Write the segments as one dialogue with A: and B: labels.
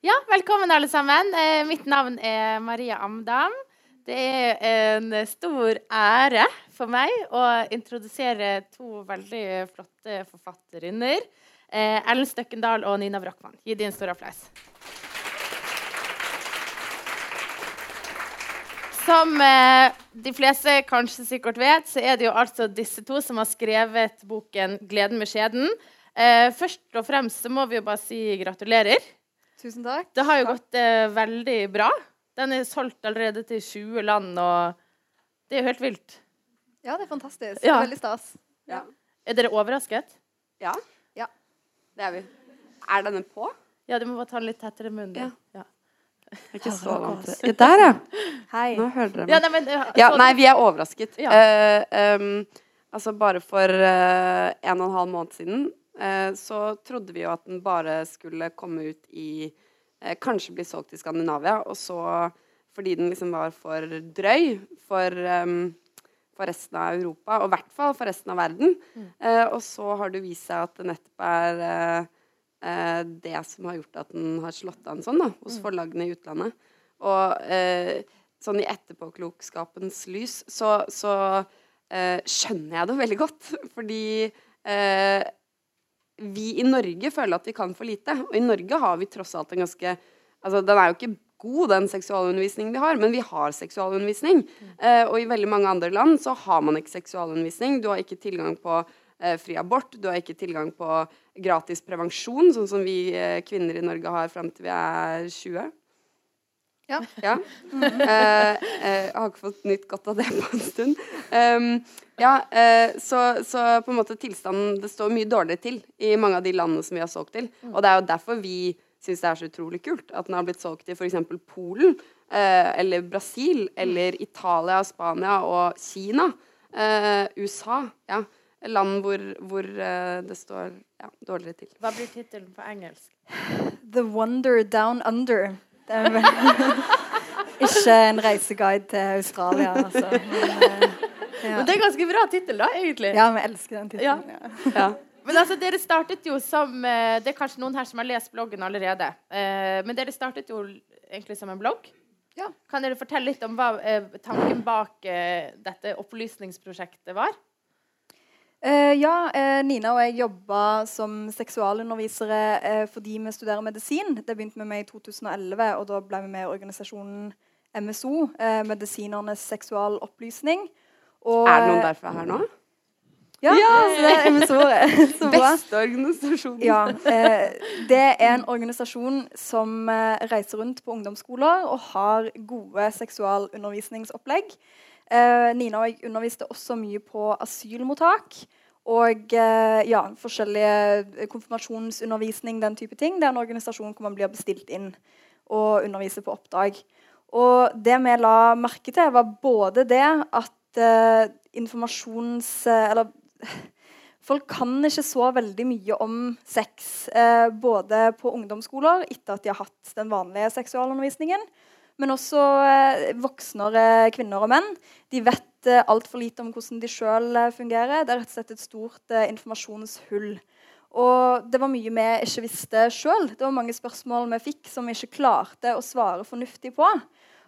A: Ja, velkommen alle sammen. Eh, mitt navn er Maria Amdam. Det er en stor ære for meg å introdusere to veldig flotte forfatterinner. Eh, Ellen Støkkendal og Nina Brochmann. Gi dem en stor applaus. Som eh, de fleste kanskje sikkert vet, så er det jo altså disse to som har skrevet boken 'Gleden med skjeden'. Eh, først og fremst så må vi jo bare si gratulerer.
B: Tusen takk.
A: Det har jo gått eh, veldig bra. Den er solgt allerede til 20 land, og det er jo helt vilt.
B: Ja, det er fantastisk.
A: Ja.
B: Veldig stas.
C: Ja.
A: Er dere overrasket?
C: Ja.
B: Ja.
C: Det er vi. Er denne på?
A: Ja, du må bare ta den litt tettere i munnen.
C: Ja.
A: Ja.
C: Jeg er ikke så vant til det. Der, ja.
B: Hei.
C: Nå hører dere
A: Ja, nei, men,
C: Ja, nei, vi er overrasket.
A: Ja.
C: Uh, um, altså bare for uh, en og en halv måned siden så trodde vi jo at den bare skulle komme ut i eh, Kanskje bli solgt i Skandinavia, og så fordi den liksom var for drøy for, em, for resten av Europa, og i hvert fall for resten av verden.
A: Mm.
C: Eh, og så har det vist seg at det nettopp er eh, eh, det som har gjort at den har slått an sånn da, hos
A: Mm.
C: forlagene i utlandet. Og eh, sånn i etterpåklokskapens lys så, så eh, skjønner jeg det veldig godt. Fordi eh, vi i Norge føler at vi kan for lite. Og i Norge har vi tross alt en ganske Altså, den er jo ikke god, den seksualundervisningen vi har, men vi har seksualundervisning. Eh, og i veldig mange andre land så har man ikke seksualundervisning. Du har ikke tilgang på eh, fri abort, du har ikke tilgang på gratis prevensjon, sånn som vi eh, kvinner i Norge har fram til vi er 20.
B: Ja.
C: Ja. Uh, uh, jeg har ikke fått nytt godt av det på en stund. Um, ja, uh, så, så på en måte tilstanden Det står mye dårligere til i mange av de landene som vi har solgt til. Og det er jo derfor vi syns det er så utrolig kult at den har blitt solgt til f.eks. Polen, eh, eller Brasil, eller Italia, Spania og Kina. Eh, USA. Ja. Land hvor, hvor det står ja, dårligere til.
A: Hva blir tittelen på engelsk?
B: The Wonder Down Under. Det er vel ikke en reiseguide til Australia, altså. Men, eh, ja.
A: Men det er ganske bra tittel, da, egentlig.
B: ja, vi elsker den tittelen. Ja.
C: Ja.
A: Men altså, dere startet jo som eh, Det er kanskje noen her som har lest bloggen allerede. Eh, men dere startet jo egentlig som en blogg.
B: Ja.
A: Kan dere fortelle litt om hva tanken bak dette opplysningsprosjektet var?
B: Eh, ja, uh, Nina og jeg jobba som seksualundervisere uh, fordi vi studerer medisin. Det begynte vi med i 2011, og da ble vi med i organisasjonen MSO, Medisinernes seksualopplysning. Og,
C: Er det noen derfra her nå?
B: Ja, ja! det er MSO-et. Så bra.
C: Beste organisasjonen.
B: Ja, eh, det er en organisasjon som reiser rundt på ungdomsskoler og har gode seksualundervisningsopplegg. Eh, Nina og jeg underviste også mye på asylmottak. Og eh, ja, forskjellige konfirmasjonsundervisning, den type ting. Det er en organisasjon hvor man blir bestilt inn og underviser på oppdrag. Og det vi la merke til, var både det at eh, informasjons... eh, eller Folk kan ikke så veldig mye om sex, eh, både på ungdomsskoler etter at de har hatt den vanlige seksualundervisningen, men også eh, voksnere kvinner og menn. De vet eh, altfor lite om hvordan de sjøl eh, fungerer. Det er rett og slett et stort eh, informasjonshull. Og det var mye vi ikke visste sjøl. Det var mange spørsmål vi fikk som vi ikke klarte å svare fornuftig på.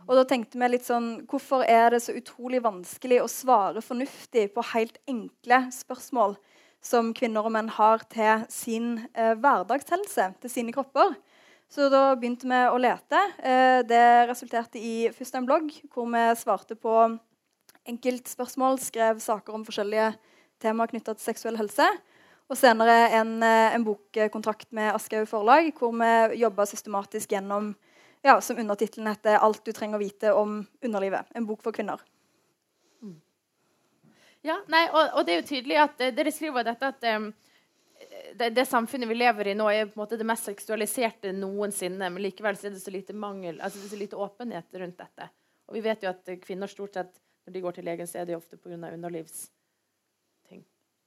B: Og da tenkte vi litt sånn Hvorfor er det så utrolig vanskelig å svare fornuftig på helt enkle spørsmål som kvinner og menn har til sin eh, hverdagshelse, til sine kropper? Så da begynte vi å lete. Eh, det resulterte i først en blogg hvor vi svarte på enkeltspørsmål, skrev saker om forskjellige temaer knytta til seksuell helse. Og senere en, eh, en bokkontrakt med Aschehoug forlag, hvor vi jobba systematisk gjennom ja, som undertittelen heter 'Alt du trenger å vite om underlivet'. En bok for kvinner.
A: Ja, nei, og, og det er jo tydelig at eh, dere skriver dette at eh, det, det samfunnet vi lever i nå, er på en måte det mest seksualiserte noensinne. Men likevel så er det så lite mangel, altså det er så lite åpenhet rundt dette. Og vi vet jo at kvinner stort sett når de går til legen, så er det ofte pga. underlivsting.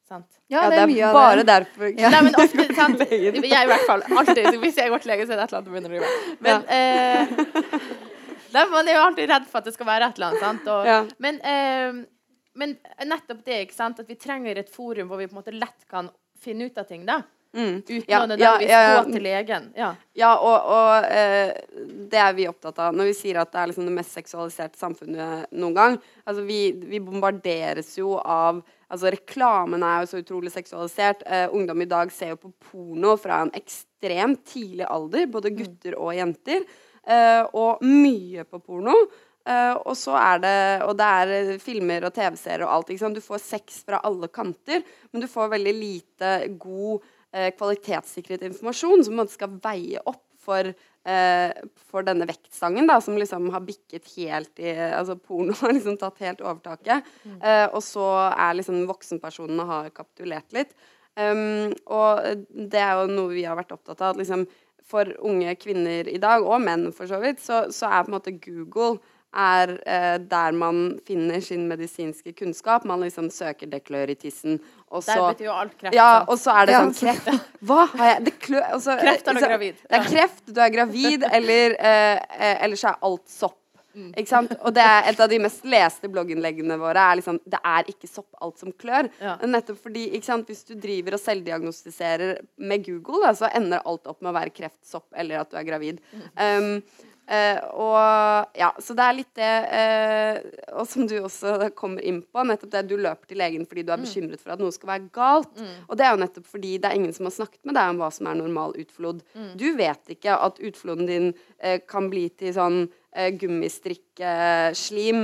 A: Sant?
B: Ja,
C: Ja,
B: det er mye av
C: bare
B: det.
C: derfor.
A: Nei, men ofte, sant? Jeg i hvert fall. Alltid. Hvis jeg går til legen, så er det et eller annet med underlivet. Men eh, nei, Man er jo alltid redd for at det skal være et eller annet. Sant? Og,
C: Ja.
A: men, eh, men nettopp det, ikke sant? at vi trenger et forum hvor vi på en måte lett kan finne ut av ting. da.
C: Mm.
A: uten
C: Ja,
A: å nødvendigvis
C: ja, ja,
A: gå til legen. Ja.
C: Ja, og, og eh, det er vi opptatt av når vi sier at det er liksom det mest seksualiserte samfunnet noen gang. Altså, vi, vi bombarderes jo av Altså, reklamen er jo så utrolig seksualisert. Eh, ungdom i dag ser jo på porno fra en ekstremt tidlig alder, både gutter og jenter. Eh, og mye på porno. Eh, og så er det Og det er eh, filmer og TV-serier og alt. Ikke sant? Du får sex fra alle kanter, men du får veldig lite god uh, kvalitetssikret informasjon som skal veie opp for, uh, for denne vektstangen, da, som liksom har bikket helt i Altså porno har liksom tatt helt overtaket. Eh, og så er liksom voksenpersonene har kapitulert litt. Um, og det er jo noe vi har vært opptatt av. At liksom for unge kvinner i dag, og menn for så vidt, så, så er på en måte Google er eh, der man finner sin medisinske kunnskap. Man liksom søker 'det klør i tissen', og
A: Der
C: så
A: betyr jo alt kreft.
C: ja, og så er det sånn kreft. Hva har jeg Det klør også,
A: Kreft eller
C: så-
A: gravid.
C: Det er kreft, du er gravid, eller eh, eh, ellers er alt sopp.
A: Mm.
C: Ikke sant? Og det er et av de mest leste blogginnleggene våre er liksom Det er ikke sopp, alt som klør.
A: Ja.
C: Nettopp fordi ikke sant? Hvis du driver og selvdiagnostiserer med Google, da, så ender alt opp med å være kreft, sopp eller at du er gravid. Um, eh, og ja, Så det er litt det uh, Og som du også kommer inn på, nettopp det du løper til legen fordi du er bekymret for at noe skal være galt. Og det er jo nettopp fordi det er ingen som har snakket med deg om hva som er normal utflod. Du vet ikke at utfloden din uh, kan bli til sånn gummistrikkeslim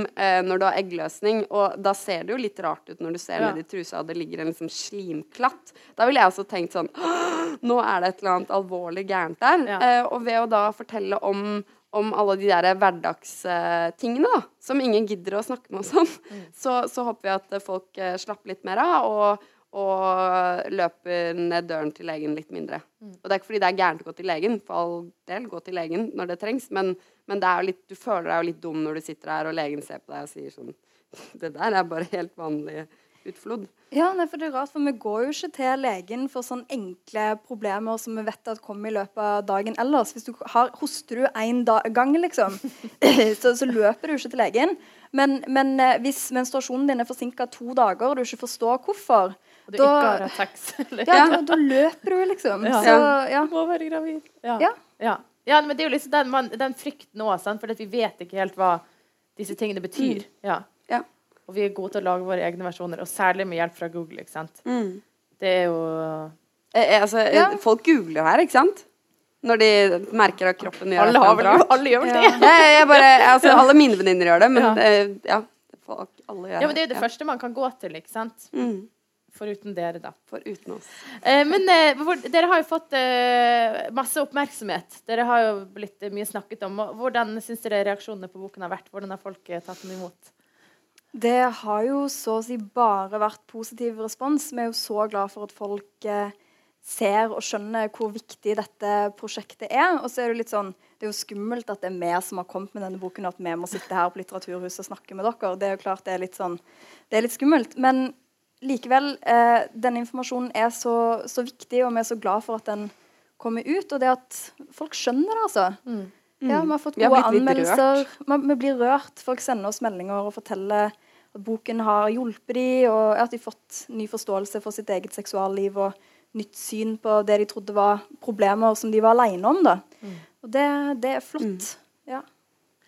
C: når du har eggløsning. Og da ser det jo litt rart ut når du ser
A: Ja.
C: nedi trusa og det ligger en liksom slimklatt. Da ville jeg også tenkt sånn Nå er det et eller annet alvorlig gærent der.
A: Ja.
C: Og ved å da fortelle om om alle de der hverdagstingene da, som ingen gidder å snakke med oss om, så, så håper vi at folk eh, slapper litt mer av og, og løper ned døren til legen litt mindre. Og det er ikke fordi det er gærent å gå til legen, for all del, gå til legen når det trengs, men, men det er litt, du føler deg jo litt dum når du sitter her og legen ser på deg og sier sånn Det der er bare helt vanlig utflod.
B: Ja, nei, for det er rart, for vi går jo ikke til legen for sånne enkle problemer som vi vet at kommer i løpet av dagen ellers. Hvis du har, Hoster du én gang, liksom, så, så løper du ikke til legen. Men, men eh, hvis menstruasjonen din er forsinka to dager, og du ikke forstår hvorfor,
A: Og du
B: da-
A: ikke har sex. Eller?
B: ja, da, da løper du, liksom.
A: Ja.
B: Så ja.
A: Må være gravid. Ja.
B: Ja.
A: Ja. ja, men det er jo liksom den, man, den frykten òg, for vi vet ikke helt hva disse tingene betyr. Mm.
C: Ja.
A: Og vi er gode til å lage våre egne versjoner, og særlig med hjelp fra Google. ikke sant? Det er jo
C: Eh, eh, altså,
B: Ja.
C: Folk googler her, ikke sant? Når de merker at kroppen gjør
A: Alle,
C: et
A: har vel, alle gjør vel det?
B: Ja.
C: Jeg, jeg bare, altså, alle mine venninner gjør det, men
A: Ja.
C: eh, ja. Folk, alle gjør
A: Ja, men det er jo det første man kan gå til, ikke sant?
C: Mm,
A: Foruten dere, da.
C: for uten oss.
A: Eh, men eh, hvor, dere har jo fått eh, masse oppmerksomhet. Dere har jo blitt eh, mye snakket om. Og Hvordan syns dere reaksjonene på boken har vært? Hvordan har folk tatt den imot?
B: Det har jo så å si bare vært positiv respons. Vi er jo så glad for at folk eh, ser og skjønner hvor viktig dette prosjektet er. Og så er det litt sånn Det er jo skummelt at det er vi som har kommet med denne boken, og at vi må sitte her på Litteraturhuset og snakke med dere. Det er jo klart det er litt sånn Det er litt skummelt. Men likevel, eh, denne informasjonen er så, så viktig, og vi er så glad for at den kommer ut. Og det at folk skjønner det, altså. Ja, vi har fått
C: Vi har
B: gode
C: blitt litt
B: anmeldelser. Man- Vi blir rørt. Folk sender oss meldinger og forteller at boken har hjulpet dem, og at de har fått ny forståelse for sitt eget seksualliv og nytt syn på det de trodde var problemer som de var alene om. Da. Og det, det er flott. Ja.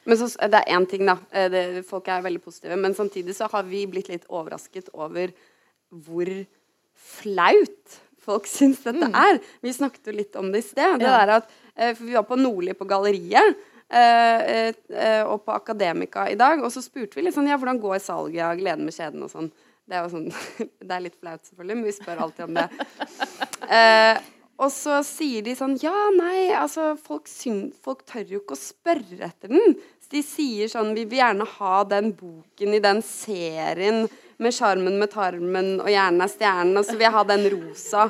C: Men så, det er én ting, da. Eh, Det, folk er veldig positive. Men samtidig så har vi blitt litt overrasket over hvor flaut folk syns dette er. Vi snakket jo litt om det i sted. Det
A: Ja.
C: at, eh, for vi var på Nordli på galleriet. Eh, eh, og på Akademika i dag. Og så spurte vi litt sånn Ja, hvordan går salget av Gleden med skjeden og sånn. Det er jo sånn Det er litt flaut, selvfølgelig, men vi spør alltid om det. Eh, og så sier de sånn Ja, nei, altså folk, synd, folk tør jo ikke å spørre etter den. De sier sånn Vi vil gjerne ha den boken i den serien med Sjarmen med tarmen og Hjernen er stjernen, og så vil jeg ha den rosa.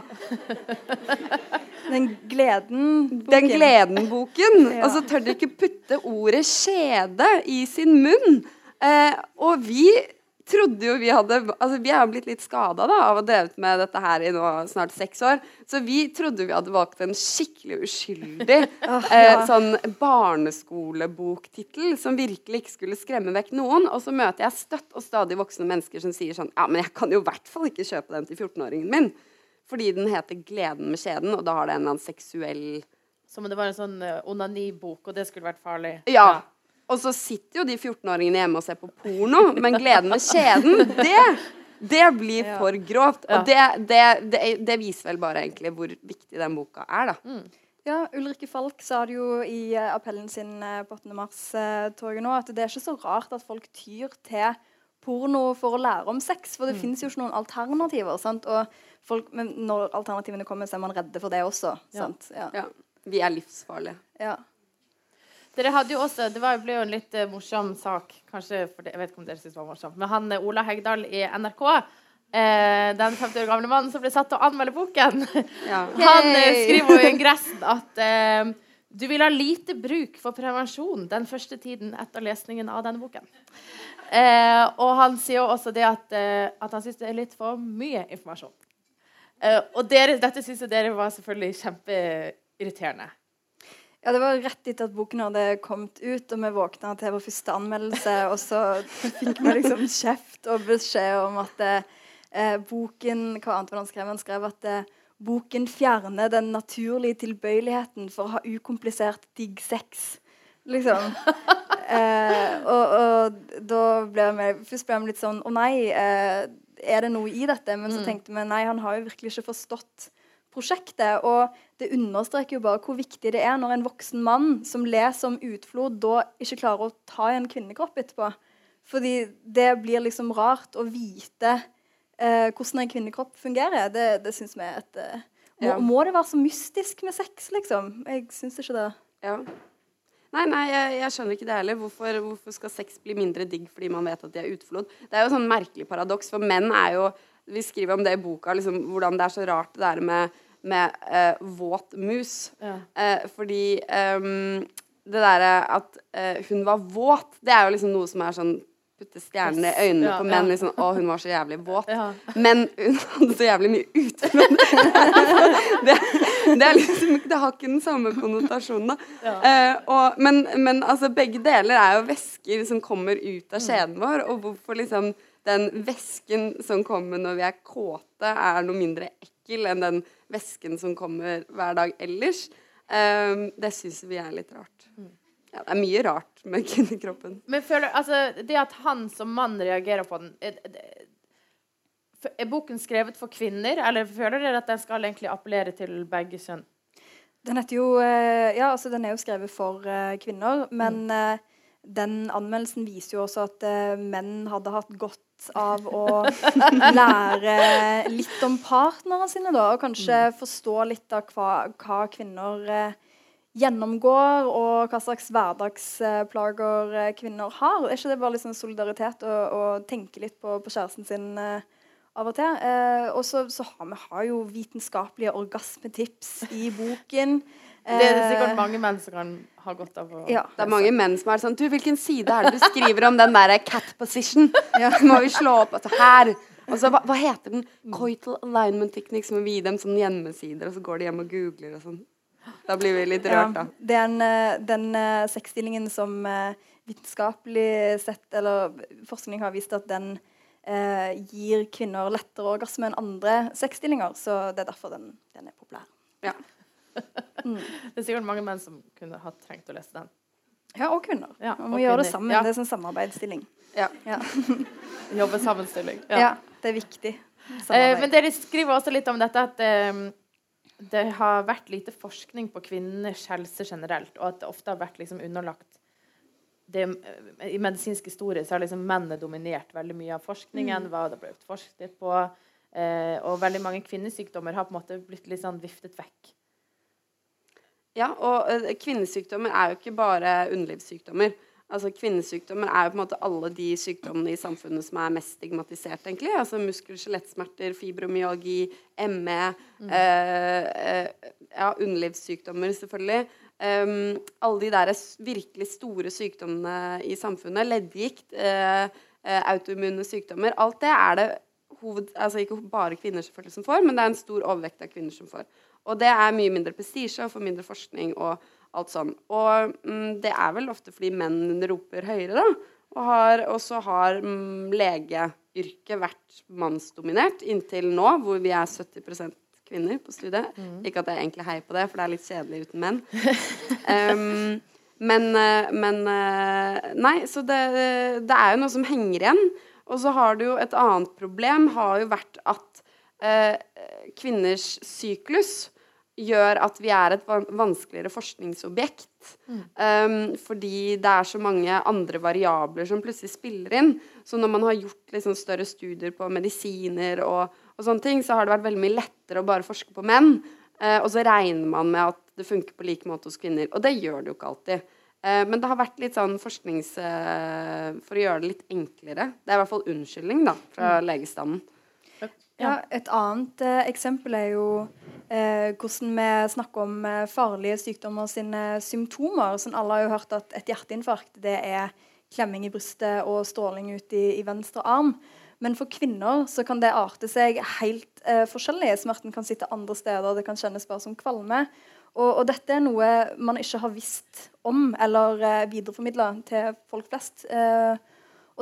B: Den gleden-boken.
C: Den gleden-boken.
B: Ja.
C: Og så tør de ikke putte ordet 'skjede' i sin munn. Eh, og vi trodde jo vi hadde Altså vi er blitt litt skada av å ha drevet med dette her i nå snart seks år. Så vi trodde vi hadde valgt en skikkelig uskyldig eh, sånn barneskoleboktittel som virkelig ikke skulle skremme vekk noen. Og så møter jeg støtt og stadig voksne mennesker som sier sånn Ja, men jeg kan jo i hvert fall ikke kjøpe den til 14-åringen min. fordi den heter 'Gleden med kjeden', og da har det en eller annen seksuell
A: Som om det var en sånn uh, onanibok, og det skulle vært farlig.
C: Ja. Og så sitter jo de 14-åringene hjemme og ser på porno, men 'Gleden med kjeden', det det blir
B: Ja.
C: for grovt. Og det, det, det, det viser vel bare egentlig hvor viktig den boka er, da.
B: Ja, Ulrikke Falk sa det jo i eh, appellen sin eh, på 8. mars-toget nå, at det er ikke så rart at folk tyr til porno for å lære om sex, for det finnes jo ikke noen alternativer. sant? Og folk, men når alternativene kommer, så er man redde for det også.
A: Ja.
B: sant? Ja.
C: Ja. Vi er livsfarlige.
B: ja.
A: Dere hadde jo også, Det var, ble jo en litt eh, morsom sak, kanskje det, jeg vet ikke om dere synes det var morsomt, men han eh, Ola Hegdal i NRK, eh, den 50 år gamle mannen som ble satt til å anmelde boken,
C: Ja.
A: han eh, skriver jo i ingressen at eh, du vil ha lite bruk for prevensjon den første tiden etter lesningen av denne boken. Eh, og han sier jo også det at, at han syns det er litt for mye informasjon. Og dere, dette syns jo dere var selvfølgelig kjempeirriterende.
B: Ja, Det var rett etter at boken hadde kommet ut, og vi våkna til vår første anmeldelse, og så fikk vi liksom kjeft og beskjed om at eh, boken Hva annet var det han skrev? Han skrev at eh, boken fjerner den naturlige tilbøyeligheten for å ha ukomplisert digg sex. Liksom. Eh, og, og da ble vi Først ble vi litt sånn Å nei, eh, er det noe i dette? Men så tenkte vi nei, han har jo virkelig ikke forstått prosjektet. Og det understreker jo bare hvor viktig det er når en voksen mann som leser om utflod, da ikke klarer å ta i en kvinnekropp etterpå. Fordi det blir liksom rart å vite eh, hvordan en kvinnekropp fungerer. Det, det syns vi er et eh, må,
C: Ja.
B: må det være så mystisk med sex, liksom? Jeg syns ikke det.
C: Ja. Nei, nei, jeg, jeg skjønner ikke det heller. Hvorfor, hvorfor skal sex bli mindre digg fordi man vet at de er utflod? Det er jo sånn merkelig paradoks, for menn er jo Vi skriver om det i boka, liksom, hvordan det er så rart det der med, med uh, våt mus.
A: Ja.
C: Uh, fordi um, det derre at uh, hun var våt, det er jo liksom noe som er sånn Putte stjernene i øynene
A: Ja,
C: på menn.
A: ja.
C: liksom, Å, hun var så jævlig våt.
A: Ja.
C: Men hun hadde så jævlig mye utflod. det, det, er liksom, det har ikke den samme konnotasjonen, da. Eh, og, men, men altså, begge deler er jo væsker som kommer ut av skjeden vår. Og hvorfor liksom den væsken som kommer når vi er kåte, er noe mindre ekkel enn den væsken som kommer hver dag ellers, Um, det syns vi er litt rart. Ja, det er mye rart med kvinnekroppen.
A: Men føler, altså, det at han som mann reagerer på den Er, er- er boken skrevet for kvinner, eller føler dere at den skal egentlig appellere til begge kjønn?
B: Den jo eh, Ja, altså den er jo skrevet for eh, kvinner, men eh, den anmeldelsen viser jo også at menn hadde hatt godt av å lære litt om partnerne sine, da, og kanskje forstå litt av hva, hva kvinner eh, gjennomgår, og hva slags hverdagsplager eh, kvinner har. Er ikke det bare sånn solidaritet å, å tenke litt på, på kjæresten sin eh, av og til? Eh, og så, så har vi har jo vitenskapelige orgasmetips i boken.
A: Det er det
B: Eh,
A: sikkert mange menn som kan ha godt av
B: Ja.
C: Det er mange menn som er sånn Du, hvilken side er det du skriver om den der cat position? Så må vi slå opp altså, her. Og så, hva, hva heter den? Coital alignment technique. Så må vi gi dem sånne hjemmesider, og så går de hjem og googler og sånn. Da blir vi litt rørt, da.
B: Det er en, eh, den uh, sexstillingen som eh, vitenskapelig sett, eller forskning har vist at den eh, gir kvinner lettere orgasme enn andre sexstillinger. Så det er derfor den, den er populær.
C: Ja.
A: Det er sikkert mange menn som kunne ha trengt å lese den.
B: Ja, og kvinner.
A: Ja, og
B: gjøre det sammen.
A: Ja.
B: Det er sånn samarbeidsstilling.
C: Ja.
B: Ja.
A: Jobbe sammenstilling.
B: ja. det er viktig.
A: Eh, men dere skriver også litt om dette at eh, det har vært lite forskning på kvinners helse generelt, og at det ofte har vært liksom underlagt det, eh, I medisinsk historie så har liksom mennene dominert veldig mye av forskningen. hva det ble forsket på, eh, og veldig mange kvinnesykdommer har på en måte blitt litt sånn viftet vekk.
C: Ja, og eh, kvinnesykdommer er jo ikke bare underlivssykdommer. Altså Kvinnesykdommer er jo på en måte alle de sykdommene i samfunnet som er mest stigmatisert, egentlig. Altså muskel- og skjelettsmerter, fibromyalgi, ME, eh, eh, ja, underlivssykdommer, selvfølgelig. Um, alle de der virkelig store sykdommene i samfunnet, leddgikt, autoimmune sykdommer, alt det er det hoved, altså ikke bare kvinner selvfølgelig som får, men det er en stor overvekt av kvinner som får. Og det er mye mindre prestisje og for mindre forskning og alt sånn. Og mm, det er vel ofte fordi menn roper høyere, da. Og, så har mm, legeyrket vært mannsdominert inntil nå, hvor vi er 70% kvinner på studiet. Ikke at jeg egentlig heier på det, for det er litt kjedelig uten menn. Um, men, eh, men eh, Nei, så det, det er jo noe som henger igjen. Og så har du jo et annet problem, har jo vært at eh, kvinners syklus gjør at vi er et vanskeligere forskningsobjekt. Um, fordi det er så mange andre variabler som plutselig spiller inn. Så når man har gjort liksom, større studier på medisiner og, og, sånne ting, så har det vært veldig mye lettere å bare forske på menn. Uh, og så regner man med at det funker på like måte hos kvinner. Og det gjør det jo ikke alltid. Uh, men det har vært litt sånn forsknings... Uh, for å gjøre det litt enklere. Det er i hvert fall unnskyldning da, fra mm. legestanden.
B: Ja, Et annet eksempel er jo eh, hvordan vi snakker om eh, farlige sykdommer sine symptomer. Sånn, alle har jo hørt at et hjerteinfarkt det er klemming i brystet og stråling ut i, i venstre arm. Men for kvinner så kan det arte seg helt eh, forskjellig. Smerten kan sitte andre steder, det kan kjennes bare som kvalme. Og, og dette er noe man ikke har visst om eller eh, videreformidla til folk flest. Eh,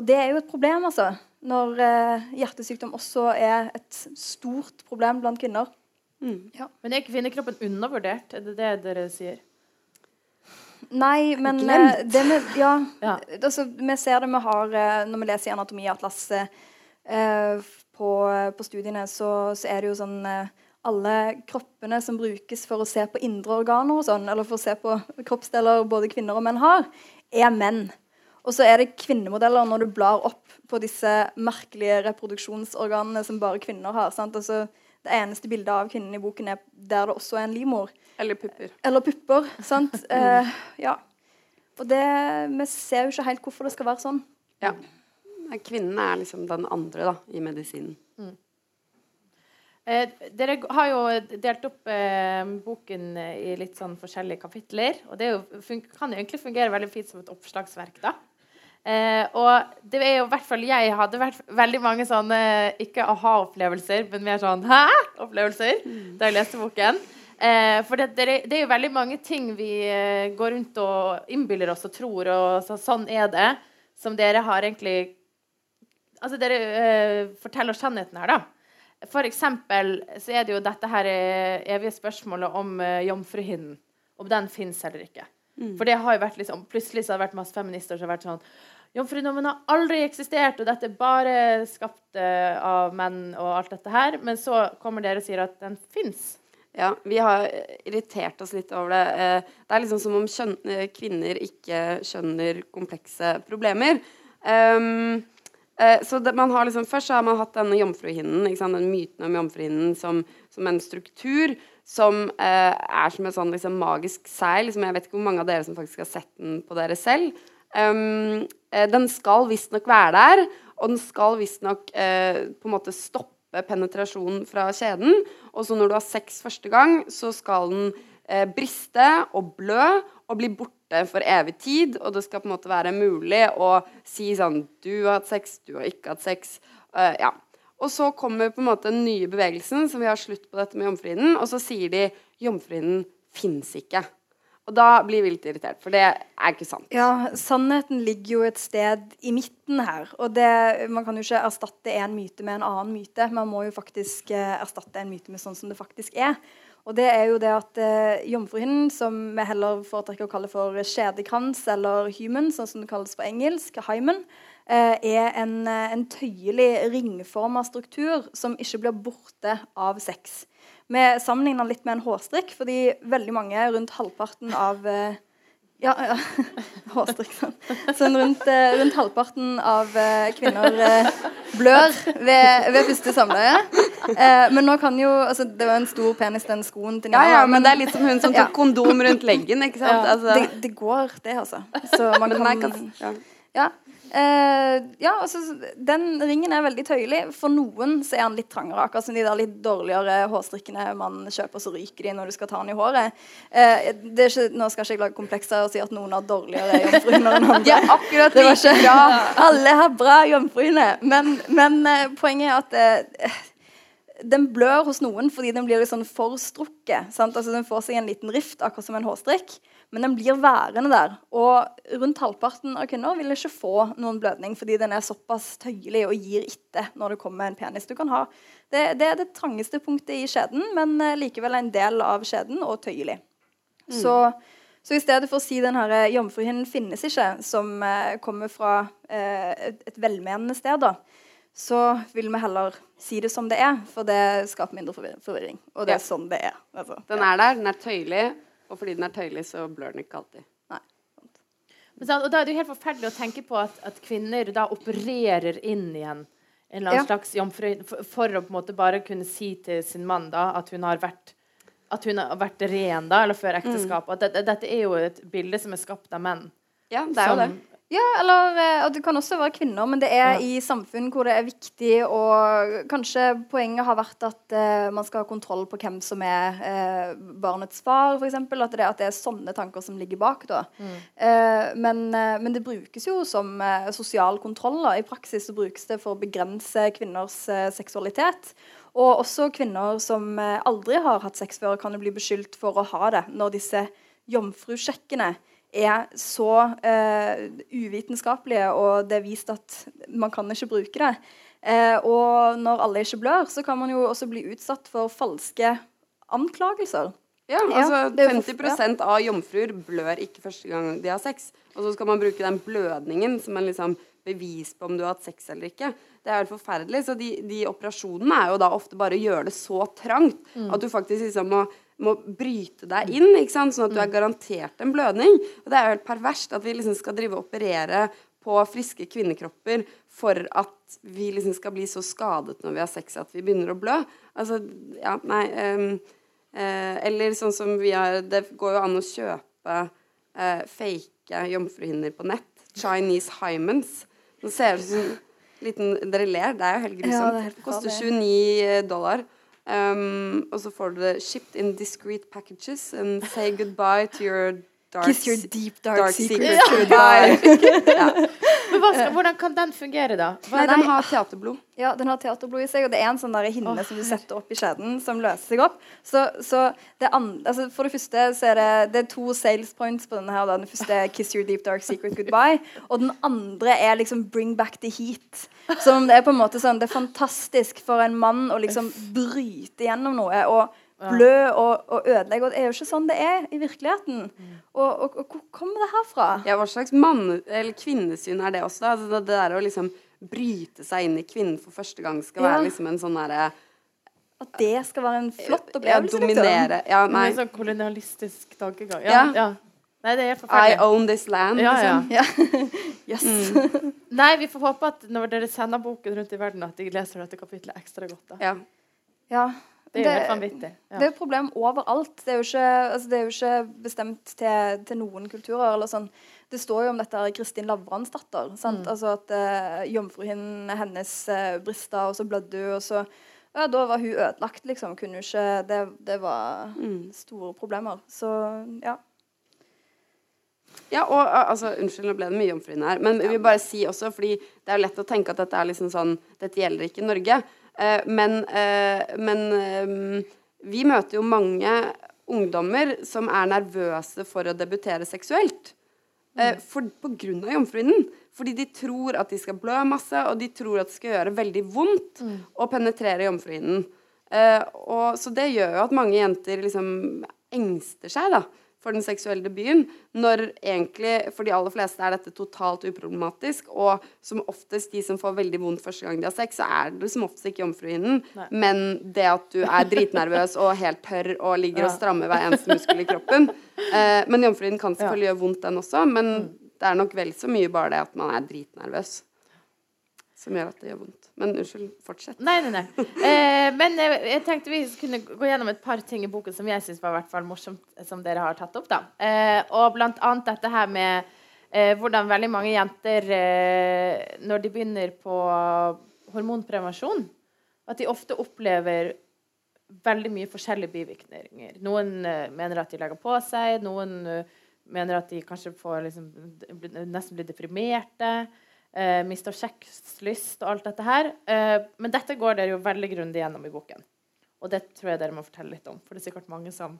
B: og det er jo et problem, altså. Når eh, hjertesykdom også er et stort problem blant kvinner.
A: Mm. Ja. Men er kvinnekroppen undervurdert? Er det det dere sier?
B: Nei, men eh, det med, ja, ja. Altså, vi ser det vi har uh, Når vi leser i anatomiatlaset eh, på, på, studiene, så, så, er det jo sånn alle kroppene som brukes for å se på indre organer og sånn, eller for å se på kroppsdeler både kvinner og menn har, er menn. Og så er det kvinnemodeller når du blar opp på disse merkelige reproduksjonsorganene som bare kvinner har. sant? Altså, det eneste bildet av kvinnen i boken er der det også er en livmor.
C: Eller pupper.
B: Eller pupper, sant? eh, ja. Og det, vi ser jo ikke helt hvorfor det skal være sånn.
C: Ja. Kvinnen er liksom den andre da, i medisinen. Mm.
A: Eh, dere har jo delt opp eh, boken i litt sånn forskjellige kapitler. Og det jo, kan jo egentlig fungere veldig fint som et oppslagsverk. da. Eh, og det er jo hvert fall jeg hadde vært veldig mange sånne ikke aha-opplevelser, men mer sånn hæ-opplevelser mm. da jeg leste boken. Eh, for det, det, det, er jo veldig mange ting vi eh, går rundt og innbiller oss og tror, og så, sånn er det, som dere har egentlig Altså, dere eh, forteller sannheten her, da. For eksempel så er det jo dette her eh, evige spørsmålet om uh, jomfruhinnen. Om den fins eller ikke. Mm. For det har jo vært liksom, Plutselig så har det vært masse feminister som har vært sånn Jomfrudommen har aldri eksistert, og dette er bare skapt uh, av menn og alt dette her. Men så kommer dere og sier at den fins.
C: Ja, vi har irritert oss litt over det. Uh, det er liksom som om skjøn eh, kvinner ikke skjønner komplekse problemer. Um, så det, har liksom, Først har man hatt denne jomfruhinnen, den myten om jomfruhinnen som, som en struktur som eh, er som et sånn liksom, magisk seil. Liksom, jeg vet ikke hvor mange av dere som faktisk har sett den på dere selv. Um, den skal visstnok være der, og den skal visstnok eh, på en måte stoppe penetrasjonen fra kjeden. Og så når du har sex første gang, så skal den eh, briste og blø og bli borte for evig tid. Og det skal på en måte være mulig å si sånn Du har hatt sex, du har ikke hatt sex. Uh, ja. Og så kommer på en måte den nye bevegelsen, som vi har slutt på dette med jomfruhinnen, og så sier de jomfruhinnen fins ikke. Og da blir vi litt irritert, for det er ikke sant.
B: Ja, sannheten ligger jo et sted i midten her. Og det, man kan jo ikke erstatte en myte med en annen myte. Man må jo faktisk eh, erstatte en myte med sånn som det faktisk er. Og det er jo det at eh, jomfruhinnen, som vi heller foretrekker å kalle for skjedekrans eller hymen, sånn som det kalles på engelsk, hymen, Eh, er en, eh, en tøyelig ringforma struktur som ikke blir borte av sex. Vi sammenligner litt med en hårstrikk, fordi veldig mange, rundt halvparten av eh, ja, ja. hårstrikk. Sånn. sånn rundt, rundt, halvparten av kvinner blør ved, ved første samleie. men nå kan jo altså, Det var en stor penis, den skoen til
C: Nina. Ja, ja, men, det er litt som hun som tok kondom rundt leggen. ikke sant?
B: Altså. Det, det, går, det, altså. Så man kan, kan ja. Uh, ja, altså, Den ringen er veldig tøyelig. For noen så er den litt trangere. Akkurat som de der litt dårligere hårstrikkene man kjøper, så ryker de når du skal ta den i håret. Uh, ikke, nå skal ikke jeg lage komplekser og si at noen har dårligere jomfruhinner enn andre.
C: Ja, akkurat det var ikke bra.
B: Alle har bra jomfruhinner. Men, men uh, poenget er at den blør hos noen fordi den blir sånn for strukket. Altså, den får seg en liten rift, akkurat som en hårstrikk. Men den blir værende der. Og rundt halvparten av kvinner vil ikke få noen blødning fordi den er såpass tøyelig og gir etter når det kommer en penis. Du kan ha, det, det er det trangeste punktet i skjeden, men eh, likevel en del av skjeden og tøyelig. Mm. Så, så, i stedet for å si den her eh, 'jomfruhinnen finnes ikke', som eh, kommer fra eh, et, et velmenende sted, da, så vil vi heller si det som det er, for det skaper mindre forvirring. Og det er sånn det er. Altså,
C: den er der, den er tøyelig, og fordi den er tøyelig, så blør den ikke alltid.
B: Nei.
A: Men, og da er det jo helt forferdelig å tenke på at, at kvinner da opererer inn igjen en eller annen ja. slags jomfru for, for, å på en måte bare kunne si til sin mann da at hun har vært at hun har vært ren da, eller før ekteskapet. Mm. Dette, dette er jo et bilde som er skapt av menn.
C: Ja, det er jo det.
B: Ja, eller eh, og det kan også være kvinner, men det er ja. i samfunn hvor det er viktig og Kanskje poenget har vært at uh, man skal ha kontroll på hvem som er uh, barnets far, f.eks. At, det, at det er sånne tanker som ligger bak. da. Mm. Uh, men, men, det brukes jo som sosial kontroll. Da. I praksis så brukes det for å begrense kvinners seksualitet. Og også kvinner som aldri har hatt sex før, kan jo bli beskyldt for å ha det når disse jomfrusjekkene er så eh, uvitenskapelige, og det er vist at man kan ikke bruke det. Eh, og når alle ikke blør, så kan man jo også bli utsatt for falske anklagelser.
C: Ja, altså ja, 50 ja. av jomfruer blør ikke første gang de har sex. Og så skal man bruke den blødningen som en liksom bevis på om du har hatt sex eller ikke. Det er helt forferdelig. Så de, de operasjonene er jo da ofte bare å gjøre det så trangt mm. at du faktisk liksom må må bryte deg inn, ikke sant? sånn at du er mm. garantert en blødning. Og det er jo helt perverst at vi liksom skal drive og operere på friske kvinnekropper for at vi liksom skal bli så skadet når vi har sex at vi begynner å blø. Altså, ja, nei um, uh, Eller sånn som vi har Det går jo an å kjøpe uh, fake jomfruhinner på nett. Chinese hymens. Nå ser det ut som liten Dere ler, det er jo helt grusomt. Ja, koster 29 dollar. Um, og så får du det shipped in discreet packages and say goodbye to your dark,
B: Kiss your deep dark,
C: dark
B: secret,
C: secret goodbye.
A: ja. Men skal, hvordan kan den fungere, da?
C: Nei, den har teaterblod.
B: Ja, den har teaterblod i seg, og det er en sånn hinne oh. som du setter opp i skjeden, som løser seg opp. Så, så det altså For det første så er det, det er to sales points på denne her. Da. Den første er 'Kiss your deep dark secret goodbye', og den andre er liksom 'Bring back the heat'. Som det er på en måte sånn Det er fantastisk for en mann å liksom bryte gjennom noe. og blø og, og, ødelegge. Og det er jo ikke sånn det er i virkeligheten. Mm. Og, og, og, hvor kommer det herfra?
C: Ja, Hva slags mann- eller kvinnesyn er det også? da? Altså, det, det der å liksom bryte seg inn i kvinnen for første gang skal ja. være liksom en sånn derre
B: At det skal være en flott opplevelse?
C: Ja, dominere. Ja,
A: nei. En sånn kolonialistisk tankegang. Ja. ja. Nei, det er forferdelig.
C: I own this land,
A: ja, liksom. Ja.
B: yes. Mm.
A: Nei, vi får håpe at når dere sender boken rundt i verden, at de leser dette kapitlet ekstra godt. da.
C: Ja.
A: Det er jo helt vanvittig. Ja.
B: Det er et problem overalt. Det er jo ikke, altså, det er jo ikke bestemt til, til, noen kulturer. eller sånn. Det står jo om dette av Kristin Lavransdatter. Mm. Altså at uh, jomfruhinnen hennes uh, brista, og så blødde hun. og så ja, Da var hun ødelagt, liksom. Kunne hun ikke Det, det var mm. store problemer. Så ja.
C: Ja, og altså, Unnskyld, nå ble det mye jomfruhinne her. Men vi vil bare si også, fordi det er lett å tenke at dette er liksom sånn Dette gjelder ikke Norge. Eh, men, eh, men eh, vi møter jo mange ungdommer som er nervøse for å debutere seksuelt. Mm. For, på grunn av jomfruhinnen. Fordi de tror at de skal blø masse, og de tror at det skal gjøre veldig vondt mm. å penetrere jomfruhinnen. Uh, så det gjør jo at mange jenter liksom engster seg, da for den seksuelle debuten, når egentlig for de aller fleste er dette totalt uproblematisk. Og som oftest de som får veldig vondt første gang de har sex, så er det som oftest ikke jomfruhinnen. Men det at du er dritnervøs og helt tørr og ligger ja. og strammer hver eneste muskel i kroppen. Eh, men jomfruhinnen kan selvfølgelig ja. gjøre vondt, den også. Men mm. det er nok vel så mye bare det at man er dritnervøs som gjør at det gjør vondt. Men unnskyld, fortsett.
A: Nei, nei, nei. Eh, men jeg, jeg, tenkte vi kunne gå gjennom et par ting i boken som jeg syns var hvert fall morsomt, som dere har tatt opp. da. Eh, og blant annet dette her med eh, hvordan veldig mange jenter, eh, når de begynner på hormonprevensjon, at de ofte opplever veldig mye forskjellige bivirkninger. Noen eh, mener at de legger på seg, noen eh, mener at de kanskje får liksom, nesten blir deprimerte eh, mister sexlyst og alt dette her. Eh, men dette går dere jo veldig grundig gjennom i boken. Og det tror jeg dere må fortelle litt om, for det er sikkert mange som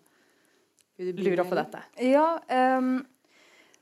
A: lurer på dette.
B: Ja, um,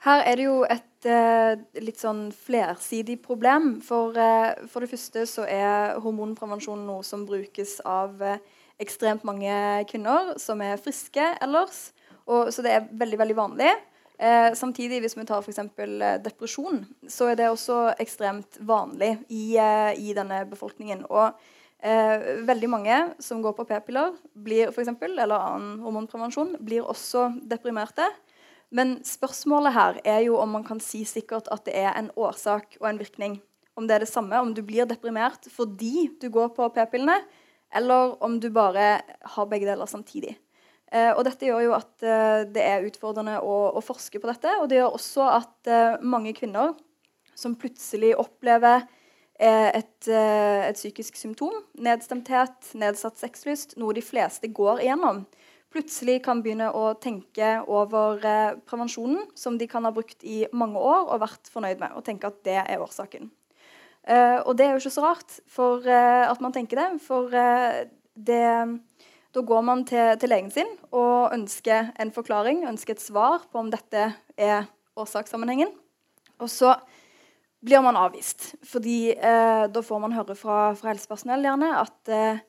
B: her er det jo et uh, litt sånn flersidig problem. For, uh, for det første så er hormonprevensjon noe som brukes av uh, ekstremt mange kvinner som er friske ellers. Og, så det er veldig, veldig vanlig. Eh, samtidig, hvis vi tar f.eks. Eh, depresjon, så er det også ekstremt vanlig i, eh, i denne befolkningen. Og eh, veldig mange som går på p-piller, eller annen hormonprevensjon, blir også deprimerte. Men spørsmålet her er jo om man kan si sikkert at det er en årsak og en virkning. Om det er det samme, om du blir deprimert fordi du går på p-pillene, eller om du bare har begge deler samtidig. Eh, og dette gjør jo at eh, det er utfordrende å, å forske på dette. Og det gjør også at eh, mange kvinner som plutselig opplever et, et psykisk symptom, nedstemthet, nedsatt sexlyst, noe de fleste går igjennom, plutselig kan begynne å tenke over prevensjonen, som de kan ha brukt i mange år og vært fornøyd med, og tenke at det er årsaken. Og det er jo ikke så rart for at man tenker det, for det da går man til, til legen sin og ønsker en forklaring, ønsker et svar på om dette er årsakssammenhengen. Og så blir man avvist, fordi eh, da får man høre fra, fra helsepersonell gjerne at eh,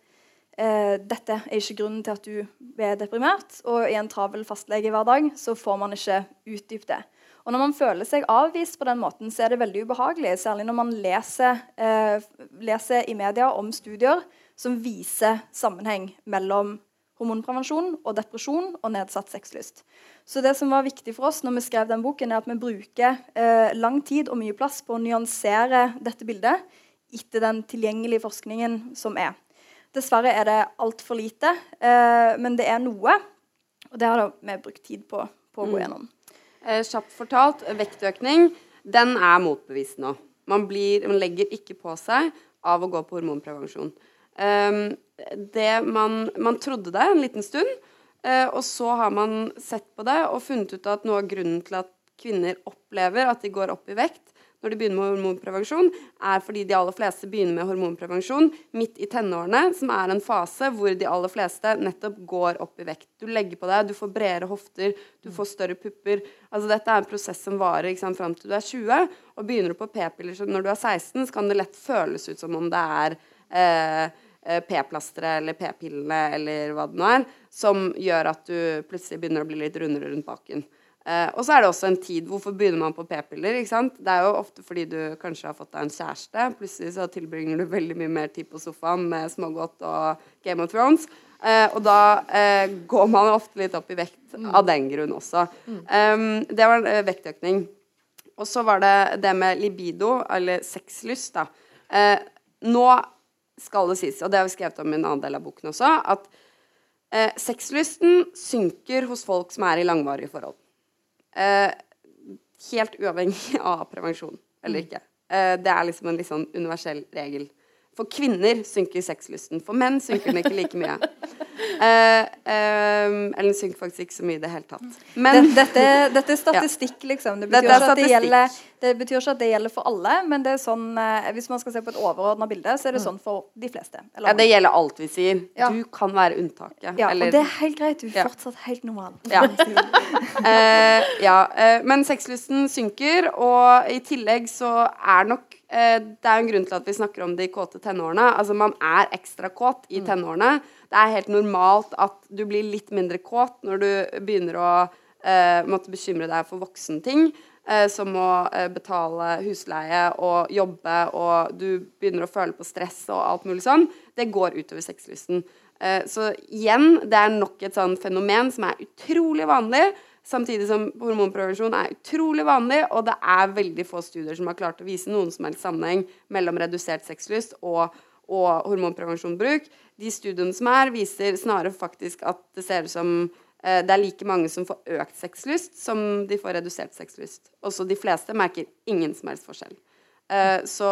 B: eh, dette er ikke grunnen til at du er deprimert, og i en travel fastlege hver dag så får man ikke utdypt det. Og Når man føler seg avvist på den måten, så er det veldig ubehagelig. Særlig når man leser, eh, leser i media om studier som viser sammenheng mellom hormonprevensjon og depresjon og nedsatt sexlyst. Så det som var viktig for oss når vi skrev den boken, er at vi bruker eh, lang tid og mye plass på å nyansere dette bildet etter den tilgjengelige forskningen som er. Dessverre er det altfor lite, eh, men det er noe. Og det har da vi brukt tid på, på å gå gjennom.
C: Eh, kjapt fortalt, vektøkning, den er motbevist nå. Man, blir, man legger ikke på seg av å gå på hormonprevensjon. Um, det man, man trodde det en liten stund, eh, og så har man sett på det og funnet ut at noe av grunnen til at kvinner opplever at de går opp i vekt når de begynner med hormonprevensjon, er fordi de aller fleste begynner med hormonprevensjon midt i tenårene, som er en fase hvor de aller fleste nettopp går opp i vekt. Du legger på deg, du får bredere hofter, du får større pupper. Altså Dette er en prosess som varer ikke sant, fram til du er 20. Og begynner du på p-piller når du er 16, så kan det lett føles ut som om det er eh, p-plasteret eller p-pillene eller hva det nå er, som gjør at du plutselig begynner å bli litt rundere rundt baken. Eh, og så er det også en tid. Hvorfor begynner man på p-piller? ikke sant? Det er jo ofte fordi du kanskje har fått deg en kjæreste. Plutselig så tilbringer du veldig mye mer tid på sofaen med smågodt og Game of Thrones. Eh, og da eh, går man ofte litt opp i vekt av den grunn også. Um, det var en eh, vektøkning. Og så var det det med libido, eller sexlyst, da. Eh, nå skal det sies, og det har vi skrevet om i en annen del av boken også, at eh, sexlysten synker hos folk som er i langvarige forhold. Eh, helt uavhengig av prevensjon eller ikke. Eh, det er liksom en litt sånn universell regel. For kvinner synker sexlysten. For menn synker den ikke like mye. Uh, eh, eller den synker faktisk ikke så mye i det hele tatt. Men
B: dette, dette er statistikk, liksom. Det betyr, at det, gjelder, det betyr ikke at det gjelder for alle, men det er sånn, uh, hvis man skal se på et overordna bilde, så er det sånn for de fleste. Eller
C: ja, det gjelder alt vi sier.
B: Ja.
C: Du kan være unntaket.
B: Ja,
C: eller-
B: og det er helt greit. Du er
C: Ja.
B: fortsatt helt normal.
C: Ja. Ja, men sexlysten synker, og i tillegg så er nok Det er jo en grunn til at vi snakker om de kåte tenårene. Altså Man er ekstra kåt i tenårene. Det er helt normalt at du blir litt mindre kåt når du begynner å eh, måtte bekymre deg for voksenting. Eh, som å eh, betale husleie og jobbe, og du begynner å føle på stress og alt mulig sånn. Det går utover sexlysten. Eh, så igjen, det er nok et sånn fenomen som er utrolig vanlig. Samtidig som hormonprevensjon er utrolig vanlig, og det er veldig få studier som har klart å vise noen som helst sammenheng mellom redusert sexlyst og, og hormonprevensjonbruk. De studiene som er, viser snarere faktisk at det ser ut som eh, det er like mange som får økt sexlyst, som de får redusert sexlyst. Også de fleste merker ingen som helst forskjell. Eh, så